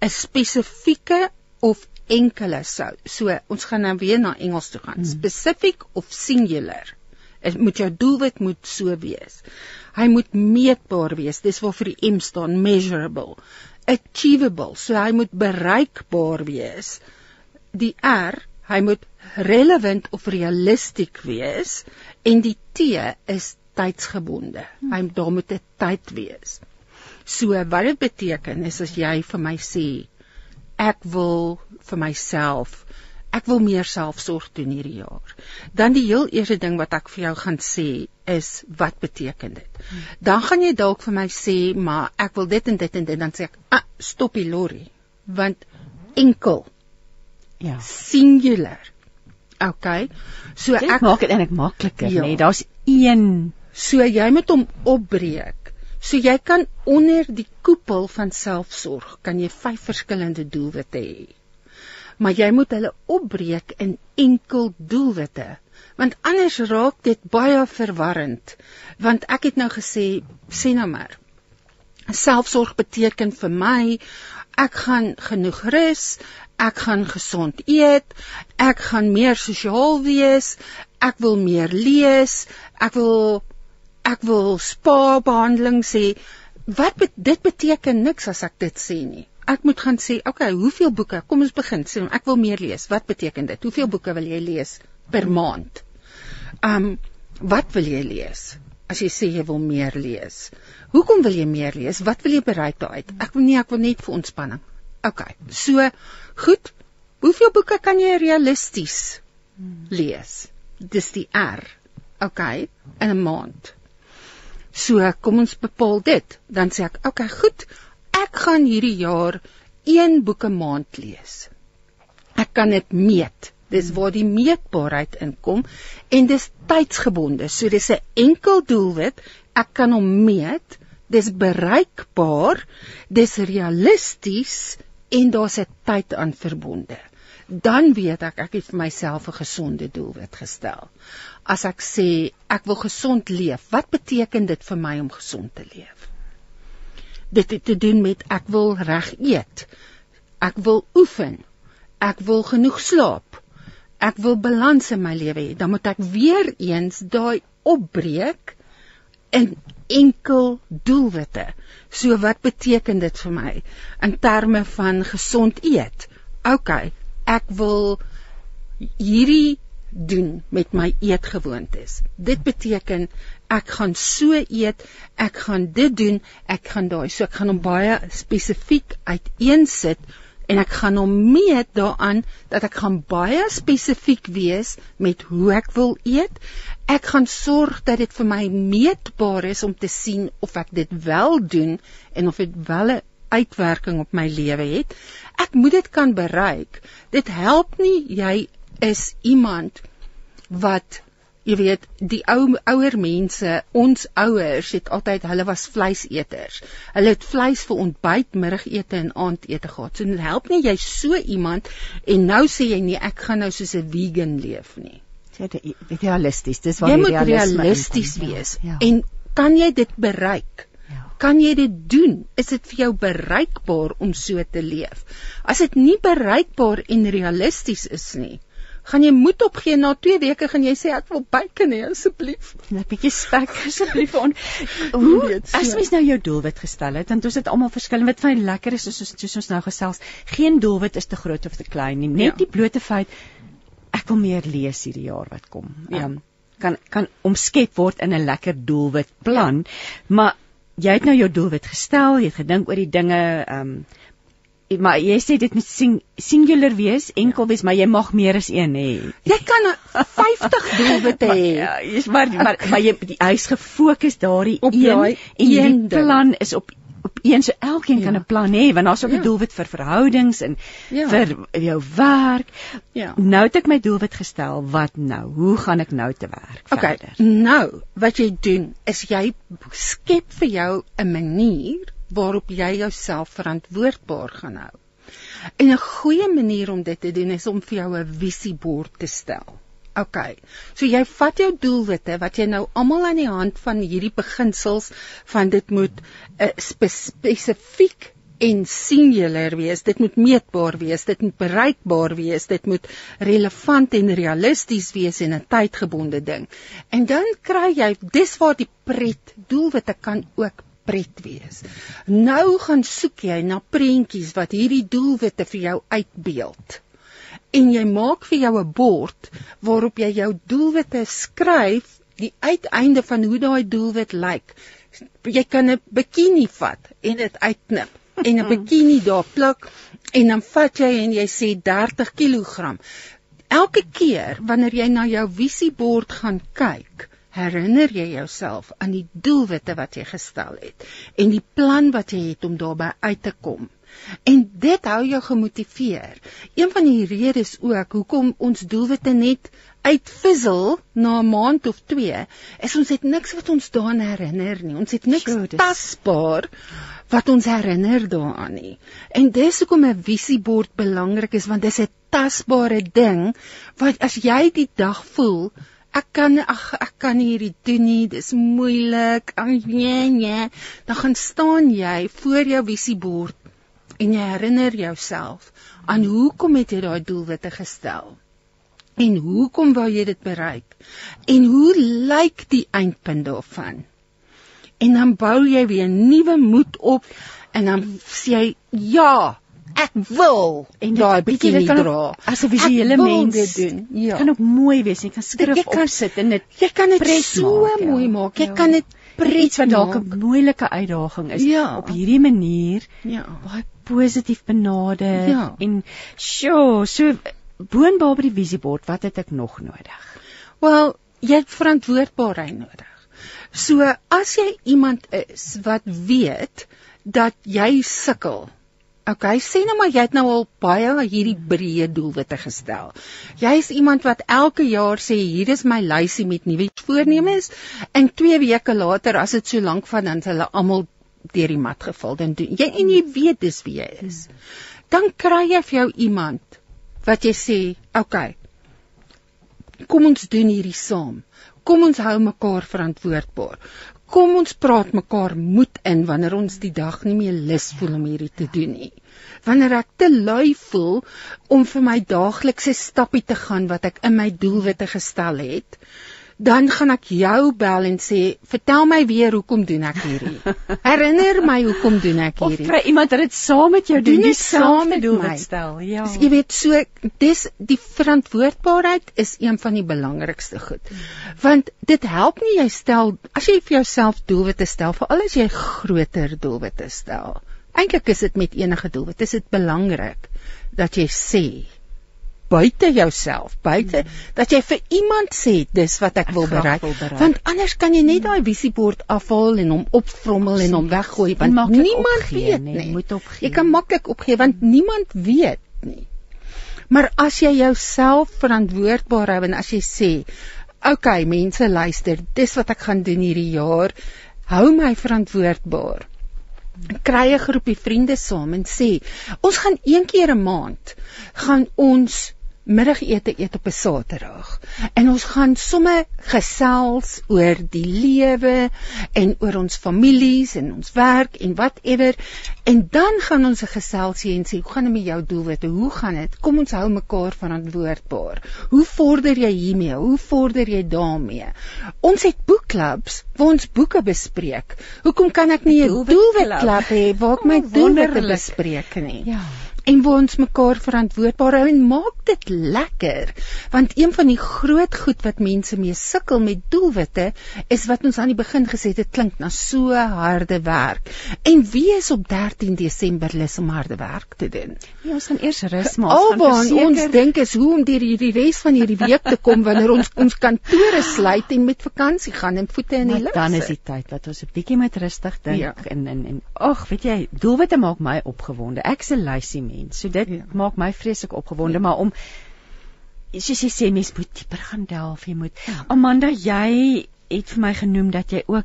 'n spesifieke of enkele sou. So, ons gaan nou weer na Engels toe gaan. Hmm. Specific of singular. Dit moet jou doelwit moet so wees. Hy moet meetbaar wees. Dis waarvoor die M staan, measurable. Achievable. So hy moet bereikbaar wees. Die R, hy moet relevant of realisties wees en die T is tydsgebonde. Hy daar moet 'n tyd wees. So wat dit beteken is as jy vir my sê ek wil vir myself ek wil meer selfsorg doen hierdie jaar. Dan die heel eerste ding wat ek vir jou gaan sê is wat beteken dit? Dan gaan jy dalk vir my sê maar ek wil dit en dit en dit dan sê ek ah, stop die lorry want enkel Ja. singular. OK. So Dit ek maak dit eintlik makliker, Ja. nê? Nee, Daar's een So jy moet hom opbreek. So jy kan onder die koepel van selfsorg kan jy vyf verskillende doelwitte hê. Maar jy moet hulle opbreek in enkel doelwitte want anders raak dit baie verwarrend want ek het nou gesê sê nou maar selfsorg beteken vir my ek gaan genoeg rus, ek gaan gesond eet, ek gaan meer sosiaal wees, ek wil meer lees, ek wil ek wil spa behandeling sê. Wat bet, dit beteken niks as ek dit sê nie. Ek moet gaan sê, okay, hoeveel boeke? Kom ons begin. Sê ek wil meer lees. Wat beteken dit? Hoeveel boeke wil jy lees per maand? Um wat wil jy lees? As jy sê jy wil meer lees. Hoekom wil jy meer lees? Wat wil jy bereik daaruit? Ek wil nie ek wil net vir ontspanning. OK. So goed. Hoeveel boeke kan jy realisties lees? Dis die R. OK, in 'n maand. So kom ons bepaal dit. Dan sê ek, OK, goed. Ek gaan hierdie jaar 1 boek 'n maand lees. Ek kan dit meet. Dis waar die meetbaarheid inkom en dis tydsgebonde. So dis 'n enkel doelwit. Ek kan hom meet dis bereikbaar, dis realisties en daar's 'n tyd aan verbonde. Dan weet ek ek het vir myself 'n gesonde doelwit gestel. As ek sê ek wil gesond leef, wat beteken dit vir my om gesond te leef? Dit het te doen met ek wil reg eet. Ek wil oefen. Ek wil genoeg slaap. Ek wil balans in my lewe hê. Dan moet ek weer eens daai opbreek in enkel doelwitte. So wat beteken dit vir my in terme van gesond eet? OK, ek wil hierdie doen met my eetgewoontes. Dit beteken ek gaan so eet, ek gaan dit doen, ek gaan daai so ek gaan hom baie spesifiek uiteensit en ek gaan hom meet daaraan dat ek gaan baie spesifiek wees met hoe ek wil eet. Ek gaan sorg dat dit vir my meetbaar is om te sien of ek dit wel doen en of dit wel 'n uitwerking op my lewe het. Ek moet dit kan bereik. Dit help nie jy is iemand wat jy weet die ou ouer mense ons ouers het altyd hulle was vleiseters. Hulle het vleis vir ontbyt middagete en aandete gehad. So dit help nie jy so iemand en nou sê jy nee ek gaan nou soos 'n vegan leef nie. Weet realisties dis wat jy moet realisties wees ja, ja. en kan jy dit bereik? Ja. kan jy dit doen? Is dit vir jou bereikbaar om so te leef? As dit nie bereikbaar en realisties is nie gaan jy moed opgee na 2 weke gaan jy sê ek wil bacon hê asseblief. 'n bietjie spek asseblief on. Hoe as mens nou jou doelwit gestel het, want ons het almal verskillend wat vir lekker is soos soos ons nou gesels. Geen doelwit is te groot of te klein nie. Net ja. die blote feit ek wil meer lees hierdie jaar wat kom. Ja. Um, kan kan omskep word in 'n lekker doelwit plan, ja. maar jy het nou jou doelwit gestel, jy het gedink oor die dinge, ehm um, maar jy sê dit moet sing, singular wees, enkel wees, maar jy mag meer as een hê. Jy kan 50 doelwitte hê. Ja, jy's maar maar maar jy hy's gefokus daardie een en die plan is op op een so elkeen ja. kan 'n plan hê want daar's ook 'n ja. doelwit vir verhoudings en ja. vir jou werk. Ja. Nou het ek my doelwit gestel, wat nou? Hoe gaan ek nou te werk okay, verder? Nou, wat jy doen is jy skep vir jou 'n manier waarop jy jouself verantwoordbaar gaan hou. En 'n goeie manier om dit te doen is om vir jou 'n visiebord te stel. OK. So jy vat jou doelwitte wat jy nou almal aan die hand van hierdie beginsels van dit moet 'n uh, spesifiek en singular wees, dit moet meetbaar wees, dit moet bereikbaar wees, dit moet relevant en realisties wees en 'n tydgebonde ding. En dan kry jy dis waar die pret doelwitte kan ook pret wees. Nou gaan soek jy na prentjies wat hierdie doelwitte vir jou uitbeeld. En jy maak vir jou 'n bord waarop jy jou doelwitte skryf, die uiteinde van hoe daai doelwit lyk. Jy kan 'n bikini vat en dit uitknip en 'n bikini daar plak en dan vat jy en jy sê 30 kg. Elke keer wanneer jy na jou visiebord gaan kyk, herinner jy jouself aan die doelwitte wat jy gestel het en die plan wat jy het om daarby uit te kom. En dit hou jou gemotiveer. Een van die redes ook hoekom ons doelwitte net uitvissel na 'n maand of 2, is ons het niks wat ons daaraan herinner nie. Ons het niks sure, tasbaar wat ons herinner daaraan nie. En dis hoekom 'n visiebord belangrik is want dis 'n tasbare ding wat as jy die dag voel ek kan ag ek kan hierdie doen nie dis moeilik. Nee nee. Dan gaan staan jy voor jou visiebord en jy herinner jouself aan hoekom het jy daai doelwitte gestel en hoekom wou jy dit bereik en hoe lyk die eindpunt daarvan? En dan bou jy weer nuwe moed op en dan sê jy ja ek wil En daai bietjie dra as 'n visuele mens dit doen ja kan ook mooi wees. Jy kan skrif Jy kan- opsit en dit jy kan dit so maak, ja. mooi maak jy Ja. kan dit iets wat dalk. 'n moeilike uitdaging is Ja. op hierdie manier ja baie positief benader Ja. en sjoe, so boonop die visiebord, wat het ek nog nodig? Wel, jy het verantwoordbaarheid nodig. So as jy iemand is wat weet dat jy sukkel. Okay, sê nou maar jy het nou al baie hierdie breë doelwitte gestel. Jy's iemand wat elke jaar sê hier is my lysie met nuwe voornemens en 2 weke later as dit so lank van dan is hulle almal deur die mat geval dan doen jy en jy weet dis wie jy is. Dan kry jy vir jou iemand wat jy sê, okay, kom ons doen hierdie saam. Kom ons hou mekaar verantwoordbaar. Kom ons praat mekaar moed in wanneer ons die dag nie meer lus voel om hierdie te doen nie. Wanneer ek te lui voel om vir my daaglikse stappie te gaan wat ek in my doelwitte gestel het, dan gaan ek jou bel en sê, "Vertel my weer hoekom doen ek hierdie? Herinner my hoekom doen ek Of hierdie?" vra iemand dat dit saam met jou doen, nie dit saam met doel wat stel. Ja. Dus jy weet so dis die verantwoordbaarheid is een van die belangrikste goed. Want dit help nie jy stel as jy vir jouself doelwitte stel, veral as jy groter doelwitte stel. Eintlik is dit met enige doelwit, is dit belangrik dat jy sê buite jouself, buite dat jy vir iemand sê dis wat ek, Ek wil bereik. wil bereik. Want anders kan jy net daai visiebord afhaal en hom opvrommel en hom weggooi want niemand opgee, weet nee, nie. moet opgee. Jy kan maklik opgee want niemand weet nie. Maar as jy jouself verantwoordbaar hou en as jy sê, "Oké, okay, mense luister, dis wat ek gaan doen hierdie jaar. Hou my verantwoordbaar." Kry 'n groepie vriende saam en sê, "Ons gaan een keer 'n maand gaan ons middagete eet op 'n Saterdag. En ons gaan somme gesels oor die lewe en oor ons families en ons werk en whatever. En dan gaan ons 'n geselsie en sê, "Hoe gaan dit met jou doelwitte? Hoe gaan dit? Kom ons hou mekaar verantwoordbaar. Hoe vorder jy hiermee? Hoe vorder jy daarmee?" Ons het boekklubs waar ons boeke bespreek. Hoekom kan ek nie 'n Doelwitklub. hê waar ek my Oh, doelwitte bespreek nie? Ja. En waar ons mekaar verantwoordbaar hou en maak dit lekker want een van die groot goed wat mense mee sukkel met doelwitte is wat ons aan die begin gesê het dit klink na so harde werk. En wie is op 13 Desember lus om harde werk te doen? Ja, ons gaan eers rus maar Alwaar gaan ons verseker- dink is hoe om deur hierdie res van hierdie week te kom wanneer ons ons kantore sluit en met vakansie gaan en voete in die lug dan is die tyd wat ons 'n bietjie met rustig dink Ja. en en en ag, weet jy, doelwitte maak my opgewonde. Ek's 'n lysie mens. So dit Ja. maak my vreeslik opgewonde, maar om soos jy sê mens moet dieper gaan delf, jy moet. Ja. Amanda, jy het vir my genoem dat jy ook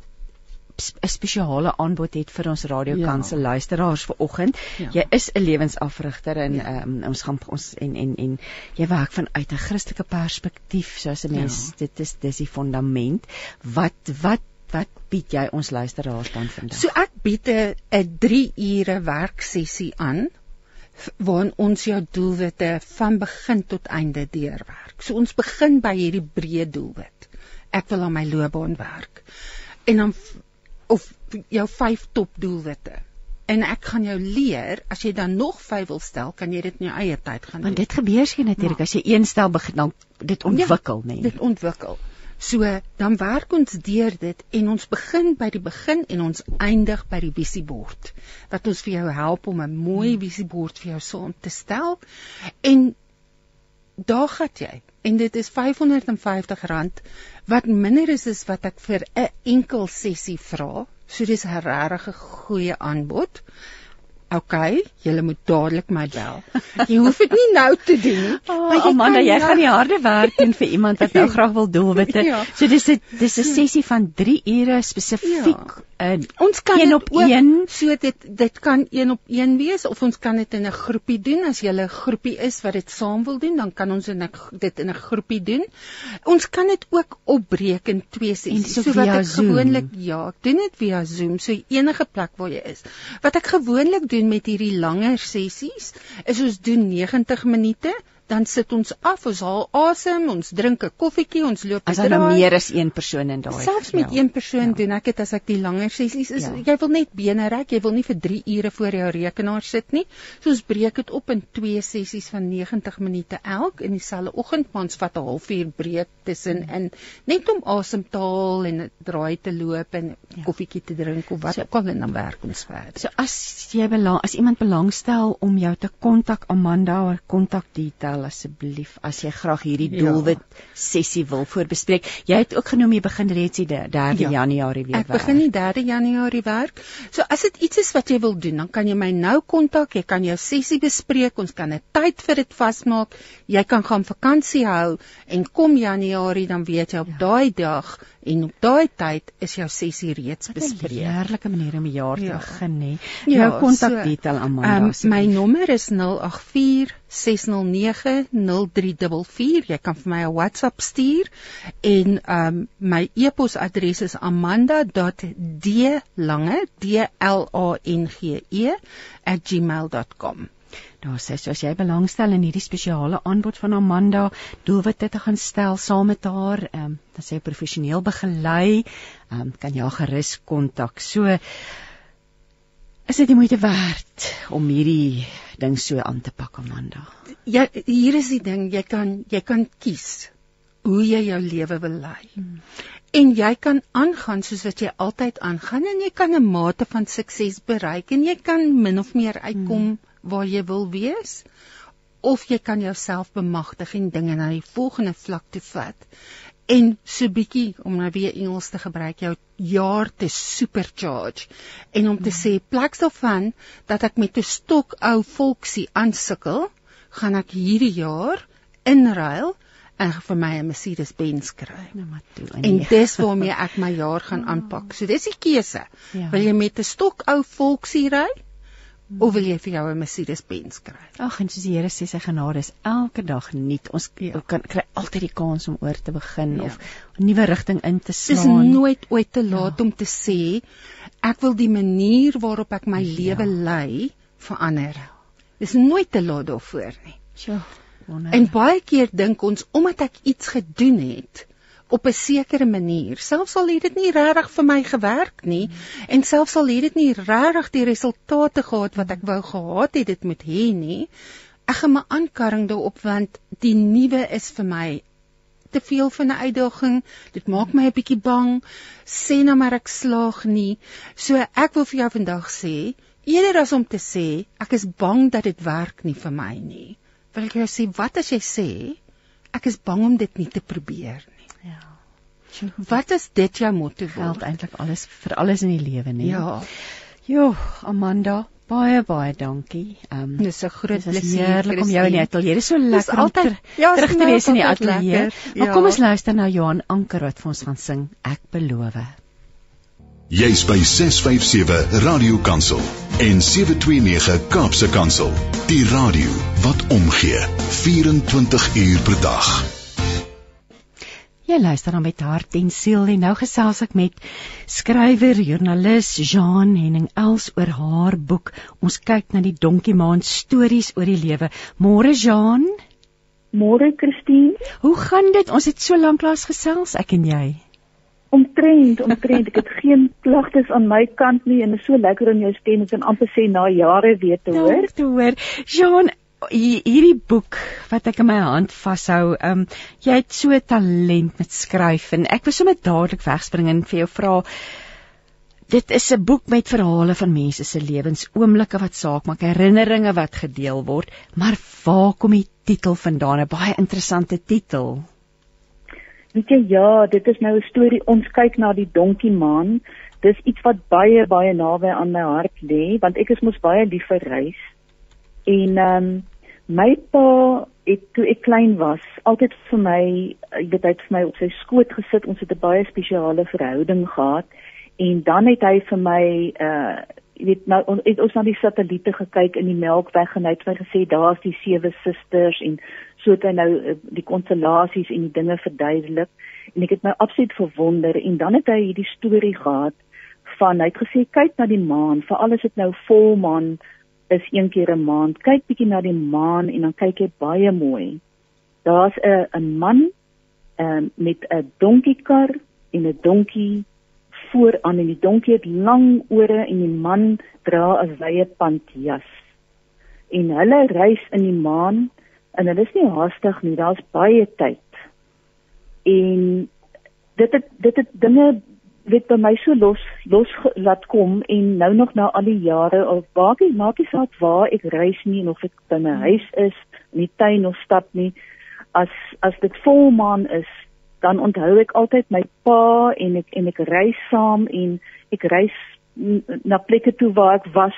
'n spesiale aanbod het vir ons radiokanse Ja. luisteraars vanoggend. Ja. Jy is 'n lewensafrigter en Ja. ehm ons gaan ons en en en jy werk vanuit 'n Christelike perspektief soos 'n mens Ja. dit is dis die fondament. Wat wat wat bied jy ons luisteraars dan vandag? So ek bied 'n 'n 3 ure werksessie aan waarin ons jou doelwitte van begin tot einde deurwerk. So ons begin by hierdie breë doelwit. Ek wil aan my loopbaan werk. En dan of jou 5 top doelwitte. En ek gaan jou leer as jy dan nog 5 wil stel, kan jy dit in jou eie tyd gaan Want doen. dit gebeur sien natuurlik as jy een stel begin dan dit ontwikkel, ja, nê. dit ontwikkel. So dan werk ons deur dit en ons begin by die begin en ons eindig by die visiebord wat ons vir jou help om 'n mooi visiebord vir jou saam te stel en daar gaan jy en dit is R550 wat minder is as wat ek vir 'n enkel sessie vra. So dis 'n regtig goeie aanbod. Okay, jy moet dadelik my bel. Jy hoef dit nie nou te doen nie. Oh, maar jy Amanda, jy nou- gaan die harde werk doen vir iemand wat nou graag wil doelwitte. Ja. So dis 'n dis 'n sessie van 3 ure spesifiek uh, Ons kan Een op een? So dit dit kan een op een wees of ons kan dit in 'n groepie doen. As jy 'n groepie is wat dit saam wil doen, dan kan ons in 'n dit in 'n groepie doen. Ons kan dit ook opbreek in twee sessies. so wat via ek gewoonlik ja, ek doen dit via Zoom, so enige plek waar jy is. Wat ek gewoonlik doen met hierdie langer sessies is ons doen 90 minute dan sit ons af, ons haal asem, ons drink 'n koffietjie, ons loop as 'n daar nou meer as een persoon in daai. Selfs met ja. een persoon Ja. doen ek dit as ek die langer sessies is. Ja. Jy wil net bene rek, jy wil nie vir 3 ure voor jou rekenaar sit nie. So ons breek dit op in twee sessies van 90 minute elk in dieselfde oggend, maar ons vat 'n halfuur breek tussenin net om asem te haal en draai te loop en Ja. koffietjie te drink of wat So- ook al en dan werk ons verder. So as jy belang as iemand belangstel om jou te kontak Amanda, haar kontak detail asseblief as jy graag hierdie Ja. doelwit sessie wil voorbespreek. Jy het ook genoem jy begin reeds die 3de Ja. Januarie weer Ek werk. begin die 3 Januarie werk. So as dit iets is wat jy wil doen, dan kan jy my nou kontak. Jy kan jou sessie bespreek. Ons kan 'n tyd vir dit vasmaak. Jy kan gaan vakansie hou en kom Januarie dan weet jy op daai dag en op daai tyd is jou sessie reeds Wat 'n bespreek. Heerlike manier om die jaar te Ja. begin hè. Ja, jou kontak so, Amanda. Um, my nommer is 084 609 0344. Jy kan vir my 'n WhatsApp stuur en um my e-posadres is amanda.dlange d l a n g e @gmail.com. Daar sê as jy belangstel in hierdie spesiale aanbod van Amanda, doelwitte te gaan stel saam met haar, ehm um, dan sê professioneel begelei, ehm um, kan jy haar gerus kontak. So is dit die moeite werd om hierdie ding so aan te pak Amanda. Ja, hier is die ding, jy kan jy kan kies hoe jy jou lewe wil lei. Hmm. En jy kan aangaan soos wat jy altyd aangaan en jy kan 'n mate van sukses bereik en jy kan min of meer uitkom Hmm. Waar jy wil wees of jy kan jouself bemagtig en dinge na die volgende vlak toe vat en so bietjie om nou weer Engels te gebruik jou jaar te supercharge en om te sê plek daarvan dat ek met 'n stok ou volksie aansukkel gaan ek hierdie jaar inruil en vir my 'n Mercedes Benz kry Nou maar toe. en dis waarmee ek my jaar gaan aanpak. So dis die keuse. Ja. Wil jy met 'n stok ou volksie ry of wil jy vir jou 'n Mercedes Benz kry? Ag en soos die Here sê sy genade is elke dag nuut. Ons Ja. kan kry altyd die kans om oor te begin Ja. of 'n nuwe rigting in te Dis slaan. nooit ooit te laat Ja. om te sê ek wil die manier waarop ek my Ja. lewe lei verander. Dis nooit te laat daarvoor nie. Sjoe. wonder. En baie keer dink ons omdat ek iets gedoen het op 'n sekere manier, selfs al het dit nie regtig vir my gewerk nie en selfs al het dit nie regtig die resultate gehad wat ek wou gehad het dit moet hê nie, ek gaan my aankarring daarop want die nuwe is vir my te veel van 'n uitdaging. Dit maak my 'n bietjie bang. Sê nou maar ek slaag nie. So ek wil vir jou vandag sê, eerder as om te sê ek is bang dat dit werk nie vir my nie, wil ek jou sê wat as jy sê ek is bang om dit nie te probeer nie. Ja. Wat is dit jou motto geld word? eintlik alles vir alles in die lewe, nee. Ja, Jo, Amanda, baie baie dankie. Ehm um, dis 'n groot is plesier. om jou in die ateljee. Dit is so lekker om altyd- ter, ja, terug is te my wees in die altyd ateljee. lekker, Maar ja. kom ons luister na Johan Anker wat vir ons gaan sing. Ek beloof. Jy's by 657 Radio Kansel en 729 Kaapse Kansel. Die radio wat omgee 24 uur per dag. Jy luister dan met hart en siel en nou gesels ek met skrywer, joernalis Jean Henning Els oor haar boek. Ons kyk na die Donkie Maan stories oor die lewe. Môre Jean, Môre Christine, hoe gaan dit? Ons het so lank lank gesels ek en jy. omtrent, omtrent, ek het geen klagtes aan my kant nie en is so lekker om jou stem ek kan amper sê na jare weer te hoor. Dank te hoor. Jean, hierdie boek wat ek in my hand vashou, ehm um, jy het so talent met skryf en ek wil sommer dadelik wegspring en vir jou vra Dit is 'n boek met verhale van mense se lewens, oomblikke wat saak maak, herinneringe wat gedeel word, maar waar kom die titel vandaan? 'n Baie interessante titel. Weet jy ja, dit is nou 'n storie ons kyk na die donkie maan dis iets wat baie baie naby aan my hart lê want ek is mos baie lief vir reis. En ehm um, my pa het toe ek klein was altyd vir my jy weet hy het vir my op sy skoot gesit. Ons het 'n baie spesiale verhouding gehad. En dan het hy vir my uh jy weet nou on, het ons na die satelliete gekyk in die Melkweg en hy het vir my gesê daar's die sewe susters en so het hy nou uh, die konstellasies en die dinge verduidelik. En ek het my absoluut verwonder. En dan het hy hierdie storie gehad van hy het gesê kyk na die maan. Veral as dit nou volmaan is een keer 'n maand kyk bietjie na die maan en dan kyk jy baie mooi daar's 'n 'n man um, met 'n donkiekar en 'n donkie vooraan en die donkie het lang ore en die man dra 'n wye pantjas. En hulle reis in die maan en hulle is nie haastig nie, daar's baie tyd. En dit het dit het dinge weet by my so los los laat kom en nou nog na al die jare of waakie maak nie saak waar ek reis nie of ek by my huis is, in die tuin of stap nie. As as dit volmaan is, dan onthou ek altyd my pa en ek en ek reis saam en ek reis na plekke toe waar ek was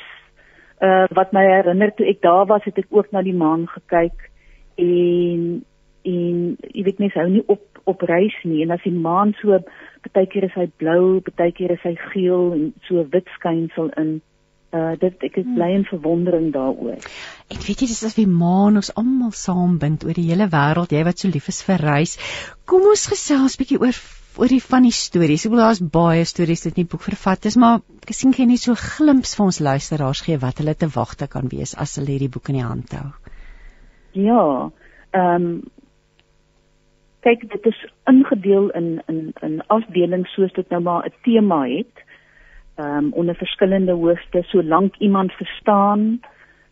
uh wat my herinner toe ek daar was het ek ook na die maan gekyk en en jy weet mens hou nie op op reis nie en as die maan so baie keer is hy blou, baie keer is hy geel en so wit skynsel in uh dit ek is bly in verwondering daaroor. Ek weet jy dis as wie maan ons almal saambind oor die hele wêreld, jy wat so lief is vir reis. Kom ons gesels bietjie oor oor die van die stories. Ek bedoel daar's baie stories dit in die boek vervat is, maar ek sien jy net so glimps vir ons luisteraars gee wat hulle te wagte kan wees as hulle hierdie boek in die hand hou. Ja, ehm um, kyk dit is ingedeel in in in afdelings soos dit nou maar 'n tema het. Ehm um, onder verskillende hoogte solank iemand verstaan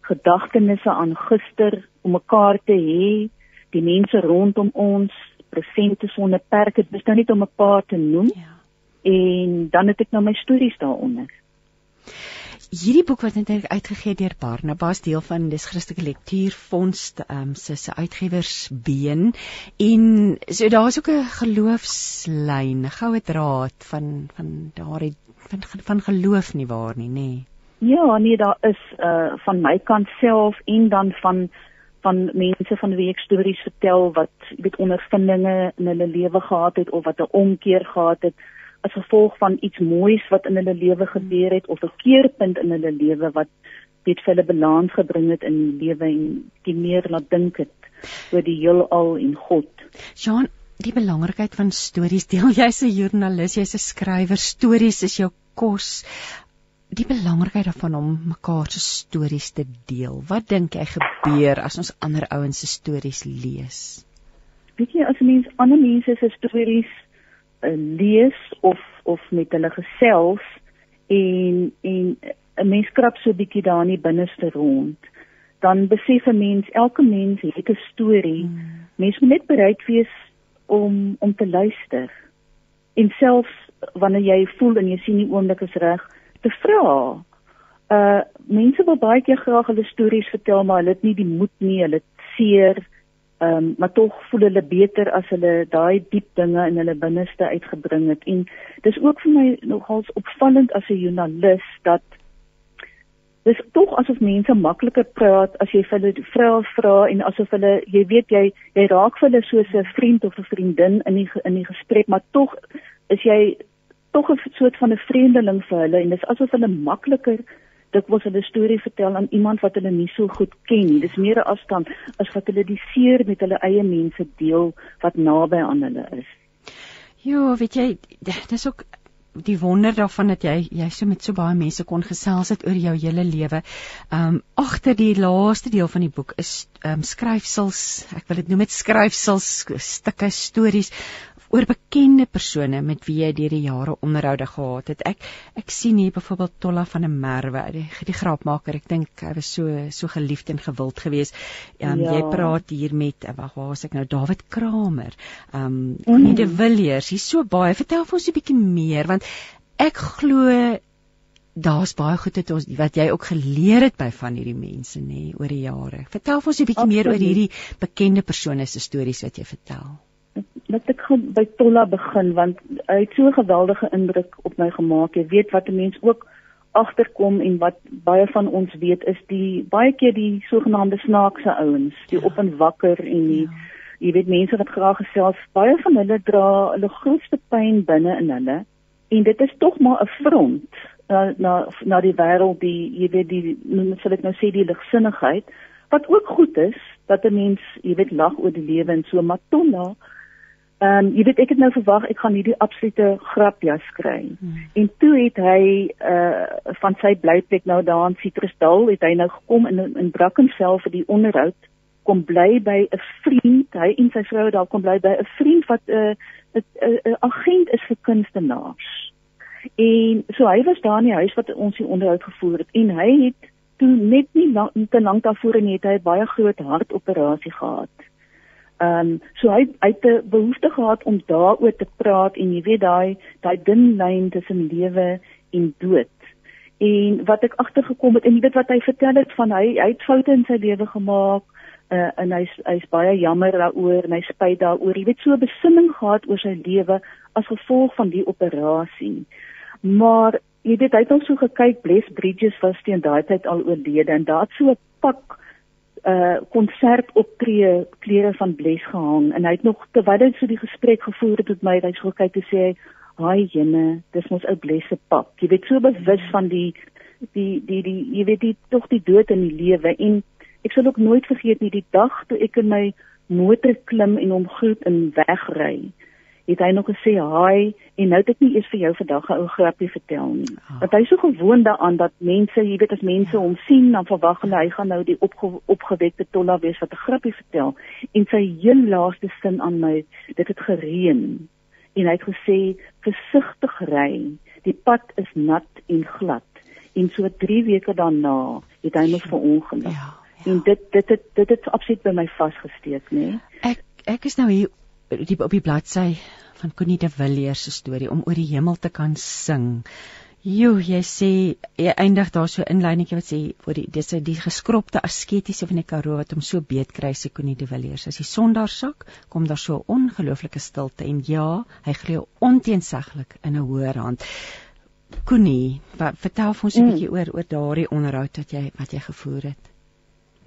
gedagtenisse aan gister om mekaar te hê die mense rondom ons presente sonder perke dis nou net om 'n paar te noem. Ja. en dan het ek nou my stories daaronder Hierdie boek wat net uitgegee deur Barnabas deel van dis Christelike Lektuurfonds um, se se uitgewersbeen en so daar's ook 'n geloofslyn, 'n goue draad van van daardie van van geloof nie waar nie, nê? Nee. Ja, nee, daar is uh van my kant self en dan van van mense van wie ek stories vertel wat weet ondervindinge in hulle lewe gehad het of wat 'n omkeer gehad het as gevolg van iets moois wat in hulle lewe gebeur het of 'n keerpunt in hulle lewe wat weet vir hulle balans gebring het in die lewe en die meer laat dink het oor die heelal en God. Jean, die belangrikheid van stories deel jy as 'n joernalis, jy's 'n skrywer, stories is jou kos. Die belangrikheid daarvan om mekaar se stories te deel. Wat dink jy gebeur as ons ander ouens se stories lees? Weet jy as 'n mens ander mense se stories lees of of met hulle gesels en en 'n mens krap so bietjie daar in die binneste rond dan besef 'n mens elke mens het 'n storie. Hmm. Mens moet net bereid wees om om te luister. En selfs wanneer jy voel en jy sien die oomblik is reg, te vra. Uh mense wil baie keer graag hulle stories vertel, maar hulle het nie die moed nie, hulle seer. Ehm um, maar tog voel hulle beter as hulle daai diep dinge in hulle binneste uitgebring het. En dis ook vir my nogals opvallend as 'n joernalis dat dis tog asof mense makliker praat as jy vir hulle vra vra en asof hulle jy weet jy jy raak vir hulle soos 'n vriend of 'n vriendin in die in die gesprek maar tog is jy tog 'n soort van 'n vreemdeling vir hulle en dis asof hulle makliker was 'n storie vertel aan iemand wat hulle nie so goed ken nie. Dis meer 'n afstand as wat hulle die seer met hulle eie mense deel wat naby aan hulle is. Ja, weet jy, dis ook die wonder daarvan dat jy jy so met so baie mense kon gesels het oor jou hele lewe. Um agter die laaste deel van die boek is um skryfsels, ek wil dit noem met skryfsels, stukke stories oor bekende persone met wie jy deur die jare onderhoude gehad het. Ek ek sien hier byvoorbeeld Tolla van der Merwe, die, die graapmaker. Ek dink hy was so so geliefd en gewild geweest. Um, ja. Jy praat hier met eh, wag, waar is ek nou? David Kramer. Um mm. die Villiers. Hier's so baie. Vertel vir ons 'n bietjie meer want ek glo daar's baie goed het ons wat jy ook geleer het by van hierdie mense nê oor die jare. Vertel vir ons 'n bietjie meer oor hierdie bekende persone se stories wat jy vertel. Dat ek by Tolla begin want hy het so 'n geweldige indruk op my gemaak. Jy weet wat 'n mens ook agterkom en wat baie van ons weet is die baie keer die sogenaamde snaakse ouens, die ja. op en wakker en die ja. jy weet mense wat graag gesels, baie van hulle dra hulle grootste pyn binne in hulle en dit is tog maar 'n front na na na die wêreld die jy weet die noem sal ek nou sê die ligsinnigheid wat ook goed is dat 'n mens jy weet lag oor die lewe en so maar tonna Ehm um, jy weet ek het nou verwag ek gaan hierdie absolute grapjas kry. Hmm. En toe het hy uh van sy blyplek nou daar in Citrusdal het hy nou gekom in in Brackenfell vir die onderhoud kom bly by 'n vriend. Hy en sy vrou daar kom bly by 'n vriend wat 'n uh, 'n uh, uh, agent is vir kunstenaars. En so hy was daar in die huis wat ons die onderhoud gevoer het en hy het toe net nie lang, te lank daarvoor net hy baie groot hartoperasie gehad. Ehm um, so hy hy het 'n behoefte gehad om daaroor te praat en jy weet daai daai dun lyn tussen lewe en dood. En wat ek agtergekom het en weet wat hy vertel het van hy hy het foute in sy lewe gemaak uh, en hy's hy's baie jammer daaroor en hy spyt daaroor. Jy weet so besinning gehad oor sy lewe as gevolg van die operasie. Maar jy weet hy het ook so gekyk Bless Bridges was teen daai tyd al oorlede en daar het so 'n pak uh konsert optree klere van Bles gehang. En hy het nog terwyl hy so die gesprek gevoer het met my hy sê kyk te sê haai jene dis mos ou Bles se pak jy weet so bewus van die die die die jy weet die tog die dood in die lewe. En ek sal ook nooit vergeet nie die dag toe ek in my motor klim en hom groet en wegry het hy nog gesê haai en nou het ek nie eers vir jou vandag 'n ou grappie vertel nie. Oh. Want hy is so gewoond daaraan dat mense, jy weet as mense ja. hom sien dan verwag hulle hy gaan nou die opge, opgewekte tolla wees wat 'n grappie vertel. En sy heel laaste sin aan my, dit het gereën en hy het gesê versigtig ry. Die pad is nat en glad. En so 3 weke daarna het hy nog verongeluk. Ja, ja. En dit dit dit dit het absoluut by my vasgesteek, nê? Nee? Ek ek is nou hier die op die bladsy van Connie de Villiers se storie om oor die hemel te kan sing. Jo, jy sê jy eindig daar so inleidingetjie wat sê vir die dis die geskropte asketiese van die Karoo wat hom so beet kry sê Connie de Villiers. As die son daar sak, kom daar so ongelooflike stilte en ja, hy glo onteenseglik in 'n hoër hand. Connie, vertel vir ons 'n mm. bietjie oor oor daardie onderhoud wat jy wat jy gevoer het.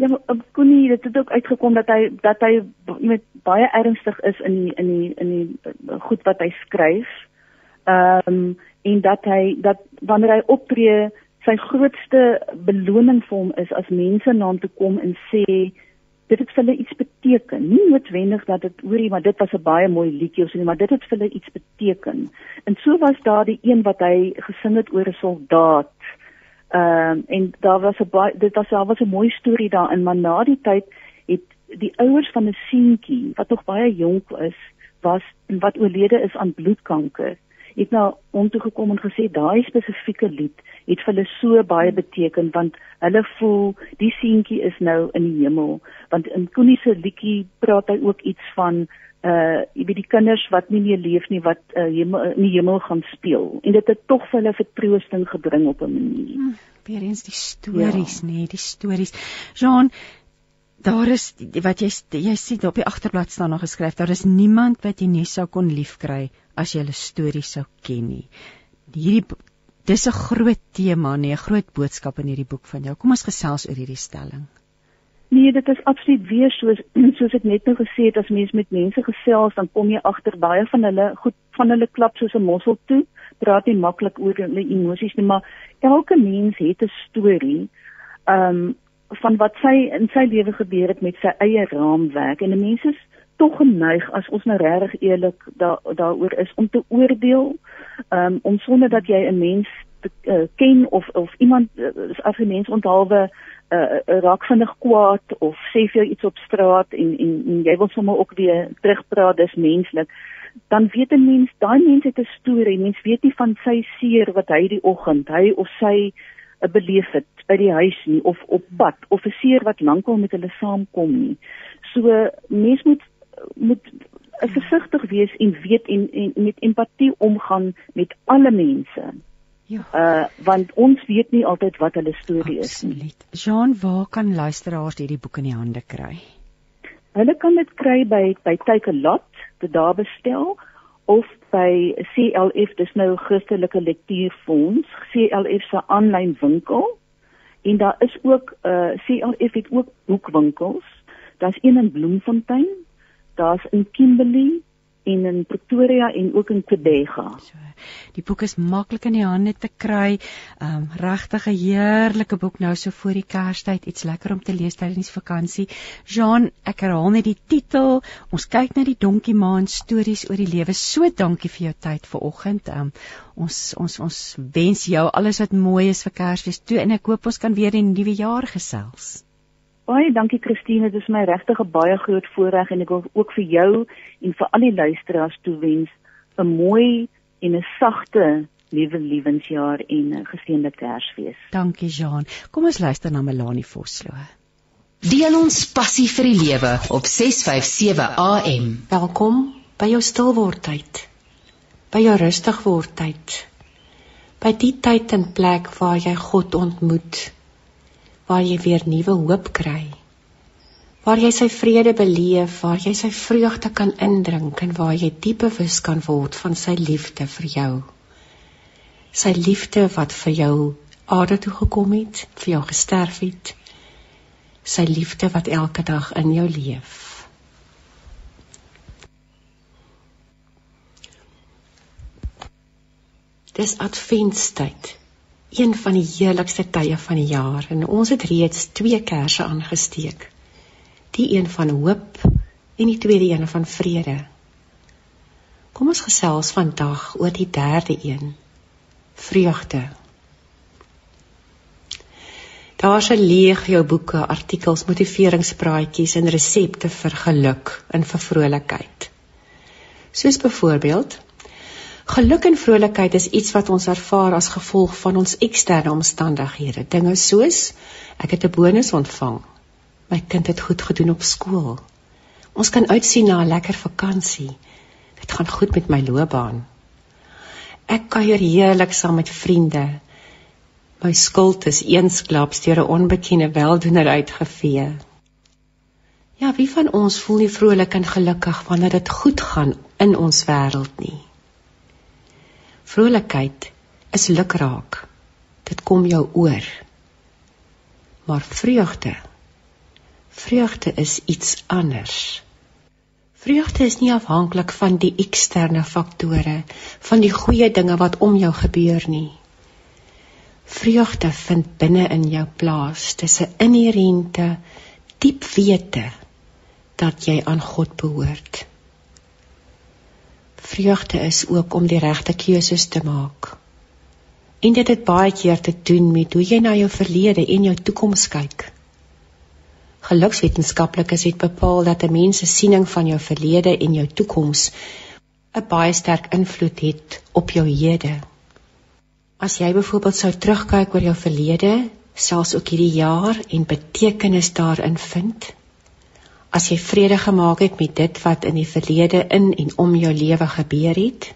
Ja, Koenie, dit het ook uitgekom dat hy dat hy met baie ernstig is in die, in die in die eh, goed wat hy skryf. Ehm um, en dat hy dat wanneer hy optree, sy grootste beloning vir hom is as mense na hom toe kom en sê dit het vir hulle iets beteken. Nie noodwendig dat dit hoorie, maar dit was 'n baie mooi liedjie of so nie, maar dit het vir hulle iets beteken. En so was daar die een wat hy gesing het oor 'n soldaat Ehm uh, en daar was 'n baie dit was daar was 'n mooi storie daarin, maar na die tyd het die ouers van 'n seentjie wat nog baie jonk is, was wat oorlede is aan bloedkanker. Het nou om toe gekom en gesê daai spesifieke lied het vir hulle so baie beteken want hulle voel die seentjie is nou in die hemel want in Koenie se liedjie praat hy ook iets van uh jy weet die kinders wat nie meer leef nie wat uh, hemel, in die hemel gaan speel en dit het tog vir hulle vertroosting gebring op 'n manier. Hmm, weer eens die stories ja. nê, nee, die stories. Jean, daar is wat jy jy sien op die agterblad staan nog geskryf, daar is niemand wat jy nie sou kon liefkry as jy hulle stories sou ken nie. Hierdie dis 'n groot tema, nee, 'n groot boodskap in hierdie boek van jou. Kom ons gesels oor hierdie stelling. Nee, dit is absoluut weer soos soos ek net nou gesê het as mens met mense gesels dan kom jy agter baie van hulle goed van hulle klap soos 'n mossel toe, praat nie maklik oor hulle emosies nie, maar elke mens het 'n storie ehm um, van wat sy in sy lewe gebeur het met sy eie raamwerk. En 'n mens is tog geneig as ons nou regtig eerlik daar daaroor is om te oordeel ehm um, om sonder dat jy 'n mens uh, ken of of iemand uh, as 'n mens onthaalwe uh, raak vinnig kwaad of sê vir jou iets op straat en en, en jy wil sommer ook weer terugpraat dis menslik. Dan weet 'n mens daai mens het 'n storie. Mens weet nie van sy seer wat hy die oggend hy of sy uh, beleef het by die huis nie of op pad of 'n seer wat lankal met hulle saamkom nie. So mens moet moet versigtig wees en weet en, en met empatie omgaan met alle mense Ja. Uh want ons weet nie altyd wat hulle storie Absoluut. is nie. Jean, waar kan luisteraars hierdie boek in die hande kry? Hulle kan dit kry by by Takealot, dit daar bestel of by CLF, dis nou Christelike Lektuurfonds, CLF se aanlyn winkel. En daar is ook uh CLF het ook boekwinkels. Daar's een in Bloemfontein, daar's in Kimberley, en in Pretoria en ook in Tebega. So, die boek is maklik in die hande te kry. Um regtig 'n heerlike boek nou so voor die Kerstyd, iets lekker om te lees tydens vakansie. Jean, ek herhaal net die titel. Ons kyk na die donkie maan stories oor die lewe. So dankie vir jou tyd vanoggend. Um ons ons ons wens jou alles wat mooi is vir Kersfees toe en ek hoop ons kan weer in die nuwe jaar gesels. Baie dankie Christine, dit is my regtig 'n baie groot voorreg en ek wil ook vir jou en vir al die luisteraars toewens 'n mooi en 'n sagte nuwe lewensjaar en 'n geseënde Kersfees. Dankie Jean. Kom ons luister na Melanie Vosloo. Deel ons passie vir die lewe op 657 AM. Welkom by jou stilwordtyd. By jou rustig wordtyd. By die tyd en plek waar jy God ontmoet waar jy weer nuwe hoop kry. Waar jy sy vrede beleef, waar jy sy vreugde kan indrink en waar jy diep bewus kan word van sy liefde vir jou. Sy liefde wat vir jou aarde toe gekom het, vir jou gesterf het. Sy liefde wat elke dag in jou leef. Dis adventstyd een van die heerlikste tye van die jaar en ons het reeds twee kersse aangesteek. Die een van hoop en die tweede een van vrede. Kom ons gesels vandag oor die derde een. Vreugde. Daar's 'n legio boeke, artikels, motiveringspraatjies en resepte vir geluk en vir vrolikheid. Soos byvoorbeeld Geluk en vrolikheid is iets wat ons ervaar as gevolg van ons eksterne omstandighede. Dinge soos ek het 'n bonus ontvang. My kind het goed gedoen op skool. Ons kan uitsien na 'n lekker vakansie. Dit gaan goed met my loopbaan. Ek kuier heerlik saam met vriende. My skuld is eensklaps deur 'n onbekende weldoener uitgevee. Ja, wie van ons voel nie vrolik en gelukkig wanneer dit goed gaan in ons wêreld nie? Vrolikheid is lukraak. Dit kom jou oor. Maar vreugde vreugde is iets anders. Vreugde is nie afhanklik van die eksterne faktore, van die goeie dinge wat om jou gebeur nie. Vreugde vind binne in jou plaas. Dis 'n inherente diep wete dat jy aan God behoort. Vreugde is ook om die regte keuses te maak. En dit het baie keer te doen met hoe jy na jou verlede en jou toekoms kyk. Gelukswetenskaplikes het bepaal dat 'n mens se siening van jou verlede en jou toekoms 'n baie sterk invloed het op jou hede. As jy byvoorbeeld sou terugkyk oor jou verlede, selfs ook hierdie jaar en betekenis daarin vind, as jy vrede gemaak het met dit wat in die verlede in en om jou lewe gebeur het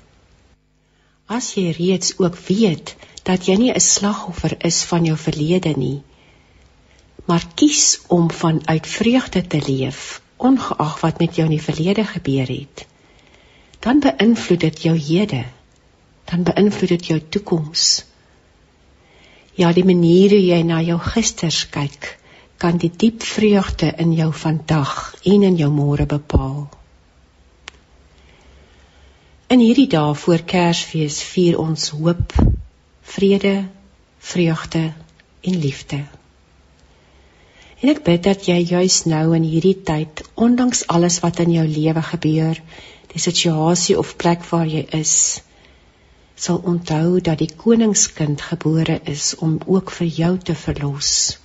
as jy reeds ook weet dat jy nie 'n slagoffer is van jou verlede nie maar kies om vanuit vreugde te leef ongeag wat met jou in die verlede gebeur het dan beïnvloed dit jou hede dan beïnvloed dit jou toekoms ja die manier hoe jy na jou gisters kyk kan die diep vreugde in jou vandag en in jou môre bepaal. In hierdie dae voor Kersfees vier ons hoop, vrede, vreugde en liefde. En ek bid dat jy juis nou in hierdie tyd, ondanks alles wat in jou lewe gebeur, die situasie of plek waar jy is, sal onthou dat die koningskind gebore is om ook vir jou te verlos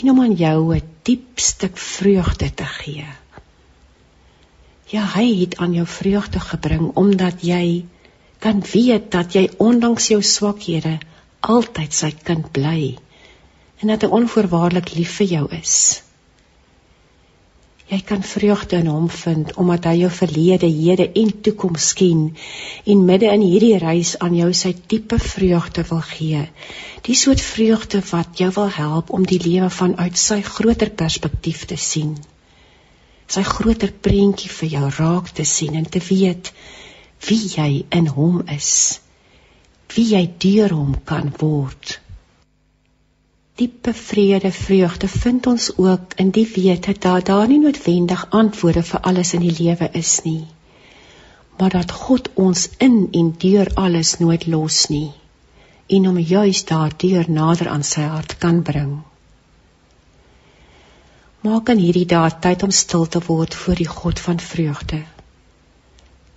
en om aan jou 'n diep stuk vreugde te gee. Ja, hy het aan jou vreugde gebring omdat jy kan weet dat jy ondanks jou swakhede altyd sy kind bly en dat hy onvoorwaardelik lief vir jou is. Jy kan vreugde in hom vind omdat hy jou verlede, hede en toekoms ken en midde in hierdie reis aan jou sy diepe vreugde wil gee. Die soort vreugde wat jou wil help om die lewe vanuit sy groter perspektief te sien. sy groter prentjie vir jou raak te sien en te weet wie jy in hom is wie jy deur hom kan word diepe vrede vreugde vind ons ook in die wete dat daar nie noodwendig antwoorde vir alles in die lewe is nie maar dat God ons in en deur alles nooit los nie en hom juis daardeur nader aan sy hart kan bring Maak in hierdie dae tyd om stil te word voor die God van vreugde.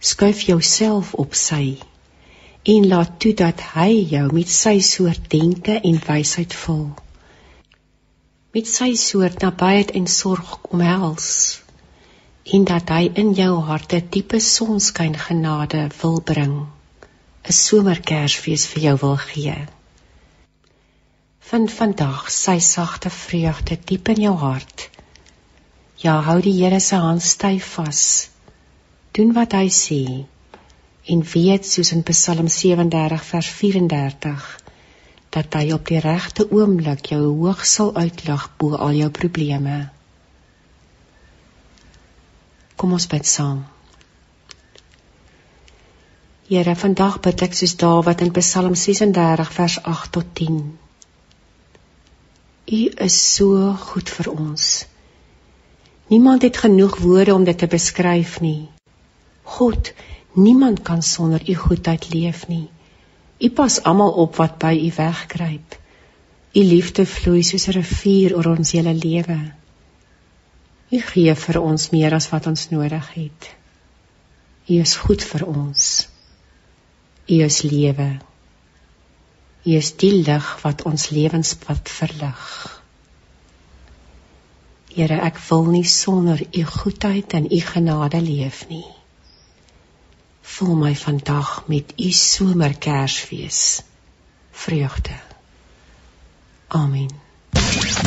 Skuif jouself op sy en laat toe dat hy jou met sy soort denke en wysheid vul. Met sy soort nabyheid en sorg omhels en dat hy in jou hart 'n diepe sonskyn genade wil bring. 'n Somerkersfees vir jou wil gee. Vind vandag sy sagte vreugde diep in jou hart Ja, hou die Here se hand styf vas. Doen wat hy sê en weet soos in Psalm 37 vers 34 dat hy op die regte oomblik jou hoog sal uitlig bo al jou probleme. Kom ons bid saam. Here, vandag bid ek soos Dawid in Psalm 36 vers 8 tot 10. U is so goed vir ons. Niemand het genoeg woorde om dit te beskryf nie. God, niemand kan sonder u goedheid leef nie. U pas almal op wat by u wegkruip. U liefde vloei soos 'n rivier oor ons hele lewe. U gee vir ons meer as wat ons nodig het. U is goed vir ons. U is lewe. U is die lig wat ons lewenspad verlig. Here, ek wil nie sonder u goedheid en u genade leef nie. Vul my vandag met u somerkersfees vreugde. Amen.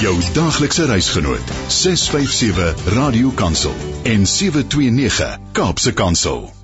Jou daglikse reisgenoot 657 Radio Kansel en 729 Kaapse Kansel